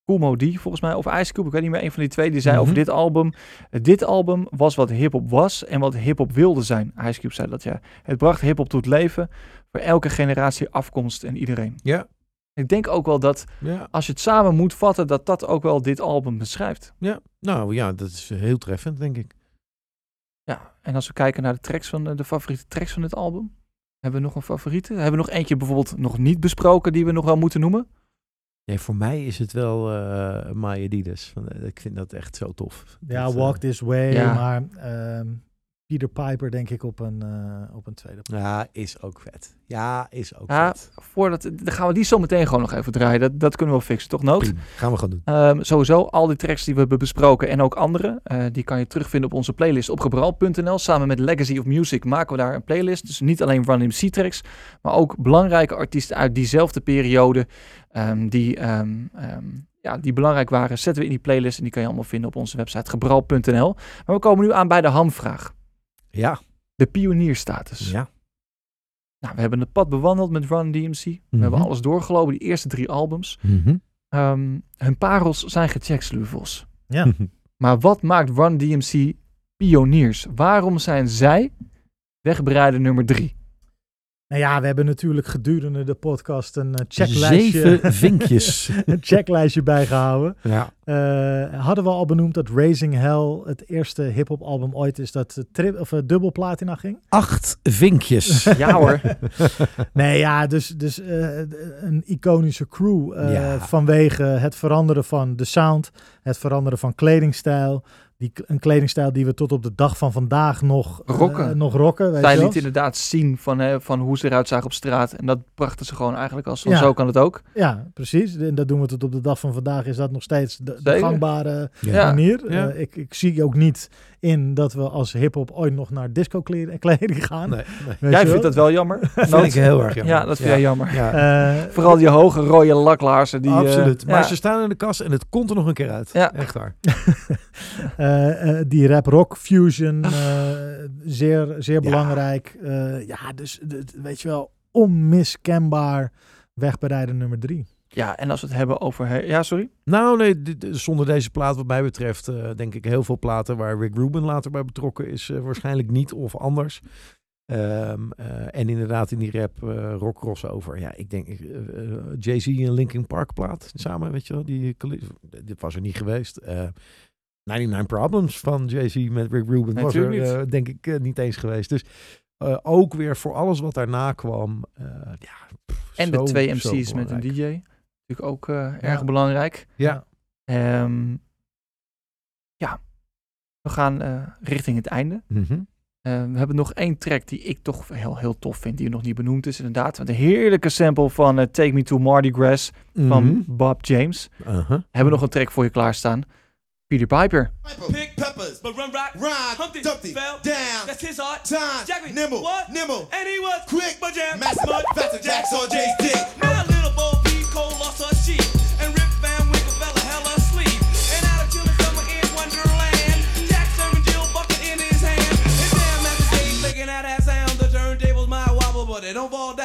[SPEAKER 1] Kool Moe Dee, volgens mij, of Ice Cube, ik weet niet meer, een van die twee, die zei
[SPEAKER 2] Mhm.
[SPEAKER 1] over dit album. dit album was wat hip-hop was en wat hip-hop wilde zijn. Ice Cube zei dat, ja. Het bracht hip-hop tot leven voor elke generatie, afkomst en iedereen.
[SPEAKER 2] Ja.
[SPEAKER 1] Ik denk ook wel dat
[SPEAKER 2] Ja,
[SPEAKER 1] als je het samen moet vatten, dat dat ook wel dit album beschrijft.
[SPEAKER 2] ja. Nou ja, dat is heel treffend, denk ik.
[SPEAKER 1] Ja, en als we kijken naar de tracks van de, de favoriete tracks van dit album, hebben we nog een favoriete? Hebben we nog eentje bijvoorbeeld nog niet besproken die we nog wel moeten noemen?
[SPEAKER 2] Nee, voor mij is het wel eh My Adidas. Want, eh, Ik vind dat echt zo tof.
[SPEAKER 3] Ja,
[SPEAKER 2] Dat, eh,
[SPEAKER 3] Walk This Way,
[SPEAKER 1] ja.
[SPEAKER 3] maar ehm, Peter Piper denk ik op een, eh, op een tweede.
[SPEAKER 2] Ja, is ook vet. Ja, is ook
[SPEAKER 1] Ja,
[SPEAKER 2] vet.
[SPEAKER 1] voordat, dan gaan we die zo meteen gewoon nog even draaien. Dat, dat kunnen we wel fixen, toch Noot?
[SPEAKER 2] Prima. Gaan we gewoon doen.
[SPEAKER 1] Ehm, sowieso, al die tracks die we hebben besproken en ook andere, eh, die kan je terugvinden op onze playlist op gebral.nl. Samen met Legacy of Music maken we daar een playlist. Dus niet alleen Run MC tracks, maar ook belangrijke artiesten uit diezelfde periode ehm, die, ehm, ja, die belangrijk waren, zetten we in die playlist en die kan je allemaal vinden op onze website gebral.nl. Maar we komen nu aan bij de hamvraag.
[SPEAKER 2] Ja,
[SPEAKER 1] De pionierstatus.
[SPEAKER 2] ja.
[SPEAKER 1] Nou, we hebben het pad bewandeld met Run DMC. We
[SPEAKER 2] Mhm.
[SPEAKER 1] hebben alles doorgelopen, die eerste drie albums.
[SPEAKER 2] Mhm.
[SPEAKER 1] Ehm, hun parels zijn gecheckt, Sluvels.
[SPEAKER 3] Ja.
[SPEAKER 1] Maar wat maakt Run DMC pioniers? Waarom zijn zij wegbereider nummer drie?
[SPEAKER 3] Nou ja, we hebben natuurlijk gedurende de podcast een eh, checklijstje,
[SPEAKER 2] Zeven vinkjes.
[SPEAKER 3] een checklijstje bijgehouden.
[SPEAKER 2] ja.
[SPEAKER 3] Eh, hadden we al benoemd dat Raising Hell het eerste hip-hop album ooit is dat eh, tri- of, eh, dubbel platina ging?
[SPEAKER 2] Acht vinkjes.
[SPEAKER 1] Ja hoor.
[SPEAKER 3] Nee, ja, dus, dus eh, een iconische crew eh,
[SPEAKER 2] Ja.
[SPEAKER 3] vanwege het veranderen van de sound, het veranderen van kledingstijl. Die, een kledingstijl die we tot op de dag van vandaag nog eh,
[SPEAKER 1] Rocken.
[SPEAKER 3] nog rocken weet
[SPEAKER 1] Zij liet inderdaad zien van, hè, van hoe ze eruit zagen op straat. En dat brachten ze gewoon eigenlijk als van
[SPEAKER 3] Ja.
[SPEAKER 1] zo kan het ook.
[SPEAKER 3] Ja, precies. En dat doen we tot op de dag van vandaag. Is dat nog steeds de, de gangbare
[SPEAKER 1] Ja.
[SPEAKER 3] manier?
[SPEAKER 2] Ja.
[SPEAKER 3] Eh, ik, ik zie ook niet in dat we als hip-hop ooit nog naar disco kleding kleding gaan.
[SPEAKER 2] Nee,
[SPEAKER 1] Jij vindt dat wel jammer?
[SPEAKER 2] Dat vind ik heel erg jammer.
[SPEAKER 1] Ja, dat vind jij jammer.
[SPEAKER 2] Ja,
[SPEAKER 3] Eh,
[SPEAKER 1] Vooral die hoge rode laklaarzen. Die, eh,
[SPEAKER 2] absoluut. Maar
[SPEAKER 1] ja.
[SPEAKER 2] ze staan in de kast en het komt er nog een keer uit.
[SPEAKER 1] Ja.
[SPEAKER 2] Echt waar.
[SPEAKER 3] Eh, eh, die rap-rock fusion, eh, zeer, zeer
[SPEAKER 2] Ja.
[SPEAKER 3] belangrijk. Eh, ja, dus weet je wel, onmiskenbaar wegbereider nummer drie.
[SPEAKER 1] Ja, en als we het hebben over... Ja, sorry?
[SPEAKER 2] Nou, nee, zonder deze plaat wat mij betreft, eh, denk ik heel veel platen waar Rick Rubin later bij betrokken is, waarschijnlijk niet of anders. Ehm, eh, en inderdaad in die rap rock crossover. Ja, ik denk Jay-Z en Linkin Park plaat samen, weet je wel. Die, dit was er niet geweest. Eh 99 Problems van Jay-Z met Rick Rubin was er eh, denk ik eh, niet eens geweest. Dus eh, ook weer voor alles wat daarna kwam. ja, pff,
[SPEAKER 1] En de twee MC's met een. DJ. Natuurlijk ook erg belangrijk.
[SPEAKER 2] Ja.
[SPEAKER 1] Ehm, ja, we gaan richting het einde.
[SPEAKER 2] Mhm.
[SPEAKER 1] We hebben nog één track die ik toch heel, heel tof vind, die nog niet benoemd is inderdaad. Een heerlijke sample van Take Me To Mardi Gras van
[SPEAKER 2] Mhm.
[SPEAKER 1] Bob James.
[SPEAKER 2] Uh-huh.
[SPEAKER 1] We hebben nog een track voor je klaarstaan. Peter Piper.
[SPEAKER 5] Pick peppers, but run rock.
[SPEAKER 4] Rhyme,
[SPEAKER 5] Humpty,
[SPEAKER 4] Dumpty,
[SPEAKER 5] fell
[SPEAKER 4] down,
[SPEAKER 5] That's his art.
[SPEAKER 4] time,
[SPEAKER 5] Jackie,
[SPEAKER 4] nimble,
[SPEAKER 5] what?
[SPEAKER 4] nimble,
[SPEAKER 5] And he was
[SPEAKER 4] quick,
[SPEAKER 5] but jam,
[SPEAKER 4] master,
[SPEAKER 5] mud,
[SPEAKER 4] faster, jacks on Jay's dick.
[SPEAKER 5] Now little Bo Peep Cole lost her sheep, and Rip Van Winkle fell a hell of sleep. And out of chilling summer in Wonderland, Jack serving Jill bucket in his hand. His damn Master Jay making out that sound. The turntables might wobble, but they don't fall down.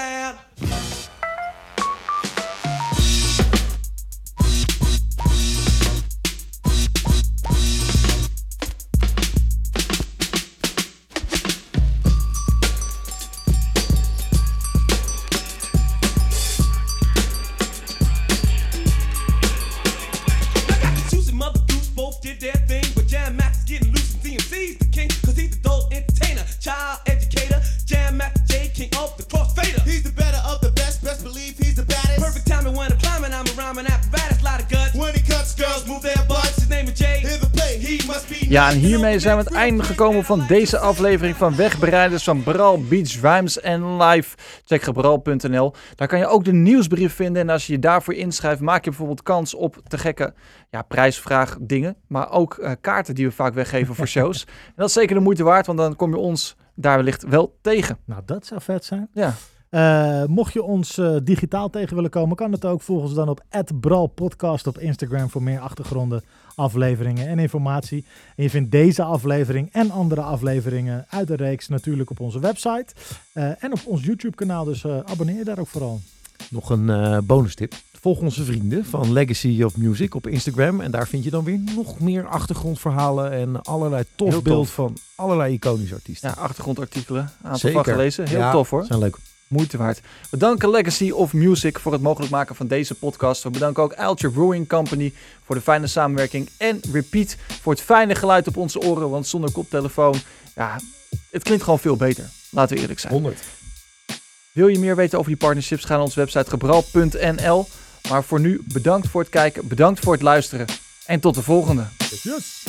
[SPEAKER 1] Ja, en hiermee zijn we aan het einde gekomen van deze aflevering van Wegbereiders van Bral Beach Rhymes en Live. Check gebral.nl. Daar kan je ook de nieuwsbrief vinden. En als je je daarvoor inschrijft, maak je bijvoorbeeld kans op te gekke ja, prijsvraag dingen. Maar ook eh, kaarten die we vaak weggeven voor shows. En dat is zeker de moeite waard, want dan kom je ons daar wellicht wel tegen.
[SPEAKER 3] Nou, dat zou vet zijn.
[SPEAKER 1] Ja,
[SPEAKER 3] Eh, mocht je ons eh, digitaal tegen willen komen, kan het ook. Volg ons dan op @bralpodcast op Instagram voor meer achtergronden, afleveringen en informatie. En je vindt deze aflevering en andere afleveringen uit de reeks natuurlijk op onze website eh, en op ons YouTube-kanaal. Dus eh, abonneer je daar ook vooral.
[SPEAKER 2] Nog een eh bonus tip. Volg onze vrienden van Legacy of Music op Instagram. En daar vind je dan weer nog meer achtergrondverhalen en allerlei tof beeld van allerlei iconische artiesten.
[SPEAKER 1] ja achtergrondartikelen. Aantal van gelezen. Heel
[SPEAKER 2] Ja,
[SPEAKER 1] tof hoor.
[SPEAKER 2] Zijn leuk.
[SPEAKER 1] Moeite waard. We danken Legacy of Music voor het mogelijk maken van deze podcast. We bedanken ook Alture Brewing Company voor de fijne samenwerking. En Repeat voor het fijne geluid op onze oren. Want zonder koptelefoon, ja, het klinkt gewoon veel beter. Laten we eerlijk zijn.
[SPEAKER 2] 100.
[SPEAKER 1] Wil je meer weten over die partnerships? Ga naar onze website gebral.nl. Maar voor nu bedankt voor het kijken, bedankt voor het luisteren. En tot de volgende.
[SPEAKER 3] Yes.